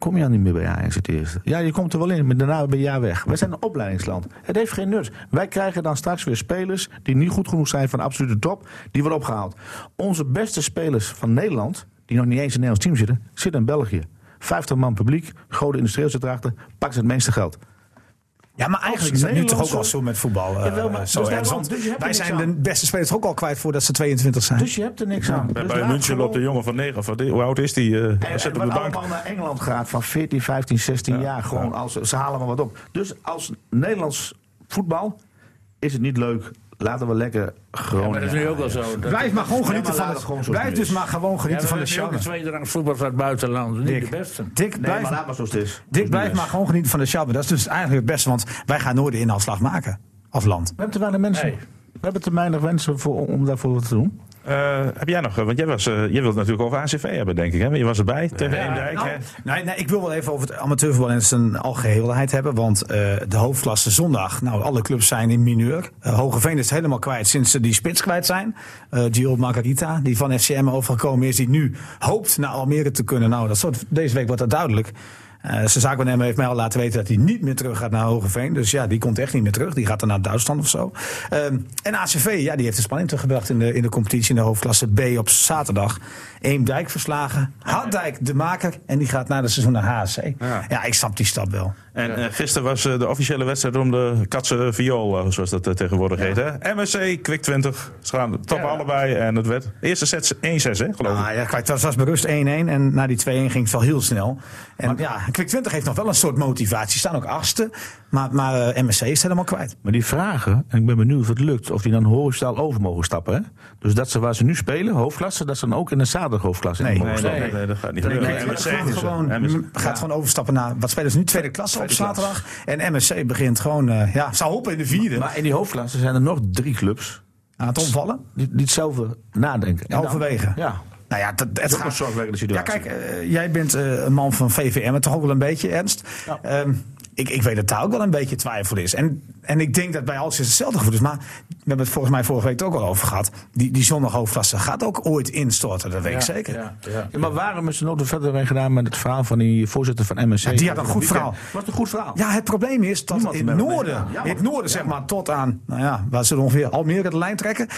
kom je dan niet meer bij Ajax het eerste. Ja, je komt er wel in, maar daarna ben je weg. Wij zijn een opleidingsland. Het heeft geen nut. Wij krijgen dan straks weer spelers die niet goed genoeg zijn van de absolute top, die worden opgehaald. Onze beste spelers van Nederland, die nog niet eens in Nederlands team zitten, zitten in België. 50 man publiek, grote industrieel zit pakken ze het meeste geld. Ja, maar eigenlijk is dat nu toch ook wel zo met voetbal. eh, Jawel, maar- zo dus daarom, dus wij zijn aan. de beste spelers toch ook al kwijt voordat ze 22 zijn. Dus je hebt er niks aan. Bij Dus München loopt de jongen van 9, van, hoe oud is die? eh En, op de bank. allemaal naar Engeland gaat van 14, 15, 16 jaar. Gewoon als, ze halen maar wat op. Dus als Nederlands voetbal is het niet leuk. Laten we lekker Groningen. Maar dat is nu ook wel zo. Dat- Blijf maar gewoon Ja, genieten van laat het Blijf dus maar gewoon Ja, genieten maar van de we hebben ook charme. een tweede rangs voetbal uit het buitenland. Niet Dick. de beste. Dick, Nee, blijf, maar laat maar zoals het is. Dick, blijf maar gewoon genieten van de charme. Dat is dus eigenlijk het beste, want wij gaan nooit de inhaalslag maken als land. We hebben te weinig mensen. We hebben te weinig mensen voor, om daarvoor wat te doen. Eh, heb jij nog, eh, want jij, was, eh, jij wilt natuurlijk over ACV hebben, denk ik. Hè? Je was erbij tegen Eemdijk. Nou, hè? nee, nee, ik wil wel even over het amateurvoetbal in zijn algeheelheid hebben. Want de hoofdklasse zondag, nou alle clubs zijn in mineur. Uh, Hogeveen is helemaal kwijt sinds ze die spits kwijt zijn. Uh, Gio Margarita, die van FCM overgekomen is. Die nu hoopt naar Almere te kunnen. Nou, dat soort, deze week wordt dat duidelijk. Uh, zijn zaakwaarnemer heeft mij al laten weten dat hij niet meer terug gaat naar Hogeveen. Dus ja, die komt echt niet meer terug. Die gaat dan naar Duitsland of zo. Um, en ACV, ja, die heeft de spanning teruggebracht in de, in de competitie in de hoofdklasse B op zaterdag. Eemdijk verslagen. Harddijk de maker. En die gaat na de seizoen naar HSC. Ja. ja, ik snap die stap wel. En uh, gisteren was uh, de officiële wedstrijd om de Katse Viool, uh, zoals dat tegenwoordig ja. heet. Hè? MSC, Kwik 20. Ze gaan top ja. allebei. En het werd eerste set 1-6, hè, geloof ik. Ah, ja, kijk, dat was berust 1-1. En na die 2-1 ging het wel heel snel. En maar, ja, Kwik 20 heeft nog wel een soort motivatie. Ze staan ook achtste. Maar, maar MSC is helemaal kwijt. Maar die vragen, en ik ben benieuwd of het lukt, of die dan horizontaal over mogen stappen. Hè? Dus dat ze waar ze nu spelen, hoofdklasse, dat ze dan ook in de zaterdag hoofdklasse nee, mogen nee, stappen. Nee, nee, dat gaat niet gebeuren. Nee, MSC gaat, gewoon, MSC. gaat gewoon overstappen naar, wat spelen ze nu? Tweede klasse op zaterdag. En MSC begint gewoon, uh, ja, zou hopen in de vierde. Maar in die hoofdklasse zijn er nog drie clubs. Aan het omvallen? Die, die hetzelfde nadenken. Overwegen. Ja. Nou ja, dat, het is ook een zorgwekkende situatie. Ja, kijk, uh, jij bent uh, een man van VVM, toch ook wel een beetje, Ernst. Ja. Um, ik, ik weet dat daar ook wel een beetje twijfel is. En, en ik denk dat bij alles hetzelfde gevoel is. Maar we hebben het volgens mij vorige week ook al over gehad. Die, die gaat ook ooit instorten, dat weet ja, ik zeker. Ja, ja. ja, maar waarom is er nog verder gedaan met het verhaal van die voorzitter van MSC? die had een goed verhaal. Wat een goed verhaal. Ja, het probleem is dat Niemand in het noorden, in het noorden zeg maar tot aan, nou ja, waar ze ongeveer Almere de lijn trekken.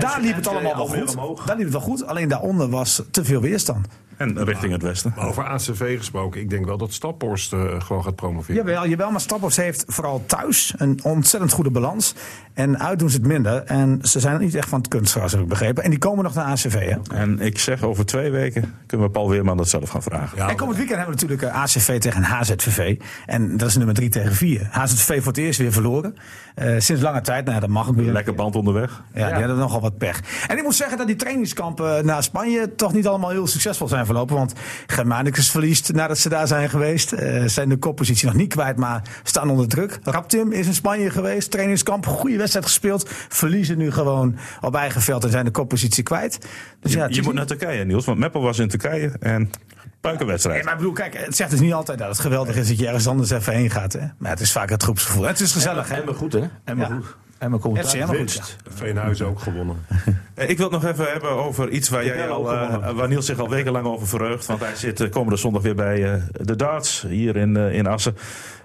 daar liep het allemaal wel goed. Daar liep het wel goed. Alleen daaronder was te veel weerstand. En richting het westen. Maar over ACV gesproken, ik denk wel dat Staphorst uh, gewoon gaat promoveren. Jawel, jawel, maar Staphorst heeft vooral thuis een ontzettend goede balans. En uit doen ze het minder. En ze zijn niet echt van het kunstgras, heb ik begrepen. En die komen nog naar ACV. Hè? En ik zeg over twee weken kunnen we Paul Weerman dat zelf gaan vragen. en komend weekend hebben we natuurlijk eh, ACV tegen HZVV. En dat is nummer 3 tegen 4. HZVV voor het eerst weer verloren. Eh, sinds lange tijd. Nou, ja, dat mag ook weer. Lekker band onderweg. Ja, die hadden nogal wat pech. En ik moet zeggen dat die trainingskampen naar Spanje toch niet allemaal heel succesvol zijn verlopen. Want Germanicus verliest nadat ze daar zijn geweest. Eh, zijn de koppositie nog niet kwijt, maar staan onder druk. Raptim is in Spanje geweest. Trainingskamp, goede wedstrijd gespeeld. Verliezen nu gewoon op eigen veld en zijn de koppositie kwijt. Dus je ja, je moet niet- naar Turkije, Niels. Want Meppel was in Turkije en puikenwedstrijd. Nee, maar ik bedoel, kijk, het zegt dus niet altijd dat het geweldig is dat je ergens anders even heen gaat. Hè? Maar het is vaak het groepsgevoel. Het is gezellig, hè? En maar goed, hè? En maar Ja. goed. En helemaal goed, ja. Veenhuizen ook gewonnen. [laughs] Eh, Ik wil het nog even hebben over iets waar, jij al, eh, waar Niels zich al wekenlang over verheugt. Want hij zit eh, komende zondag weer bij eh, de darts hier in, in Assen.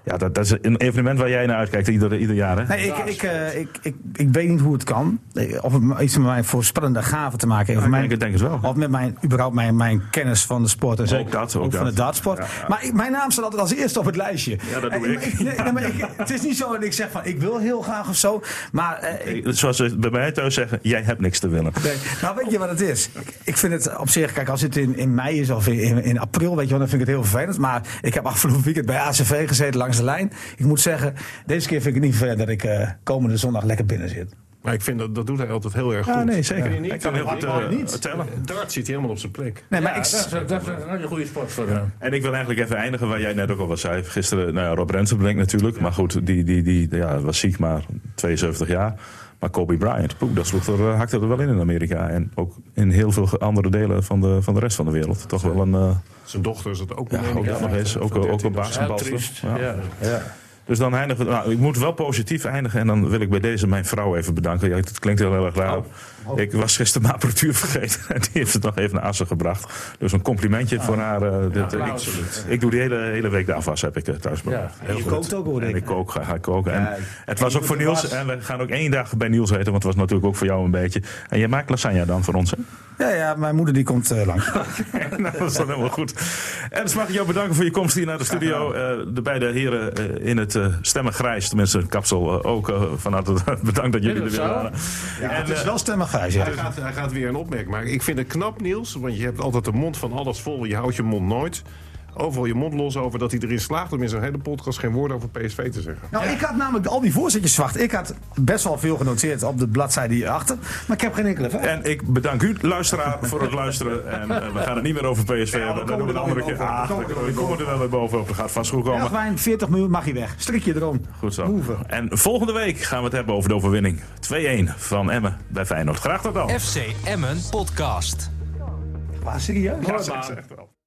Ja, dat, dat is een evenement waar jij naar uitkijkt ieder, ieder jaar. Hè? Nee, ik, ik, eh, ik, ik, ik weet niet hoe het kan. Eh, Of het iets met mijn voorspellende gaven te maken heeft. Ja, Of mijn, ik denk het wel. Of met mijn, überhaupt mijn, mijn kennis van de sport. En Ook dat, ook van dat. de dartsport. Ja, ja. Maar ik- mijn naam staat altijd als eerste op het lijstje. Ja, dat doe En- ik. [laughs] nee, nee, maar ik- het is niet zo dat ik zeg van ik wil heel graag of zo. Maar eh, ik, Eh, Zoals ze bij mij thuis zeggen, jij hebt niks te winnen. Nee. Nou, weet je wat het is? Ik, vind het op zich, kijk, als het in, in mei is of in, in, in april, weet je wel, dan vind ik het heel vervelend. Maar ik heb afgelopen weekend bij ACV gezeten langs de lijn. Ik moet zeggen, deze keer vind ik het niet vervelend dat ik eh, komende zondag lekker binnen zit. Maar ik vind dat, dat doet hij altijd heel erg goed. Ja, nee, zeker. Hij niet, kan heel eh, goed eh, niet. tellen. Dart zit hij helemaal op zijn plek. Nee, maar Ja, ik, dat, is, dat is een hele goede sport voor hem. En ik wil eigenlijk even eindigen waar jij net ook al wat zei. Gisteren, nou ja, Rob Rensenbrink natuurlijk. Maar goed, die, die, die ja, was ziek, maar 72 jaar. Maar Kobe Bryant, poeh, dat sloeg er, eh, hakte er wel in in Amerika. En ook in heel veel andere delen van de, van de rest van de wereld. Toch wel een... eh, Zijn dochter is het ook ja, ook nog eens. Ook, ook een basketbalster. Ja. Ja. Dus dan eindigen we. Nou, ik moet wel positief eindigen. En dan wil ik bij deze mijn vrouw even bedanken. Ja, het klinkt heel erg raar. Ik was gisteren mijn apparatuur vergeten. En [laughs] die heeft het nog even naar Assen gebracht. Dus een complimentje voor haar. eh, dit, eh, ik, ik doe de hele, hele week de afwas, heb ik eh, thuis. Ja. Heel je goed. kookt ook, hoor En ik. ik kook, ga, ga koken. En het was ook voor Niels. was. En we gaan ook één dag bij Niels eten. Want het was natuurlijk ook voor jou een beetje. En jij maakt lasagne dan voor ons, hè? ja, ja, mijn moeder die komt eh, langs. [laughs] nou, dat is dan helemaal goed. En dus mag ik jou bedanken voor je komst hier naar de studio. Eh, de beide heren eh, in het eh, stemmen grijs, tenminste kapsel, ook eh, van harte [laughs] bedankt dat jullie er weer waren. Ja, En, het is wel stemmig, Hij gaat, hij gaat weer een opmerking maken. Ik vind het knap, Niels, want je hebt altijd de mond van alles vol. Je houdt je mond nooit. Overal je mond los over dat hij erin slaagt om in zijn hele podcast geen woord over PSV te zeggen. Nou, ik had namelijk al die voorzetjes verwacht. Ik had best wel veel genoteerd op de bladzijde hierachter. Maar ik heb geen enkele feit. en ik bedank u, luisteraar, voor het luisteren. En eh, we gaan het niet meer over PSV hebben. Dat doen we de andere keer. Ah, we komen er wel weer bovenop. Dat gaat vast goed komen. Elfwijn, 40 miljoen mag hij weg. Strikje erom. Goed zo. Move. En volgende week gaan we het hebben over de overwinning. 2-1 van Emmen bij Feyenoord. Graag tot dan. FC Emmen Podcast. Maar serieus? Ja, zeg, zeg het wel.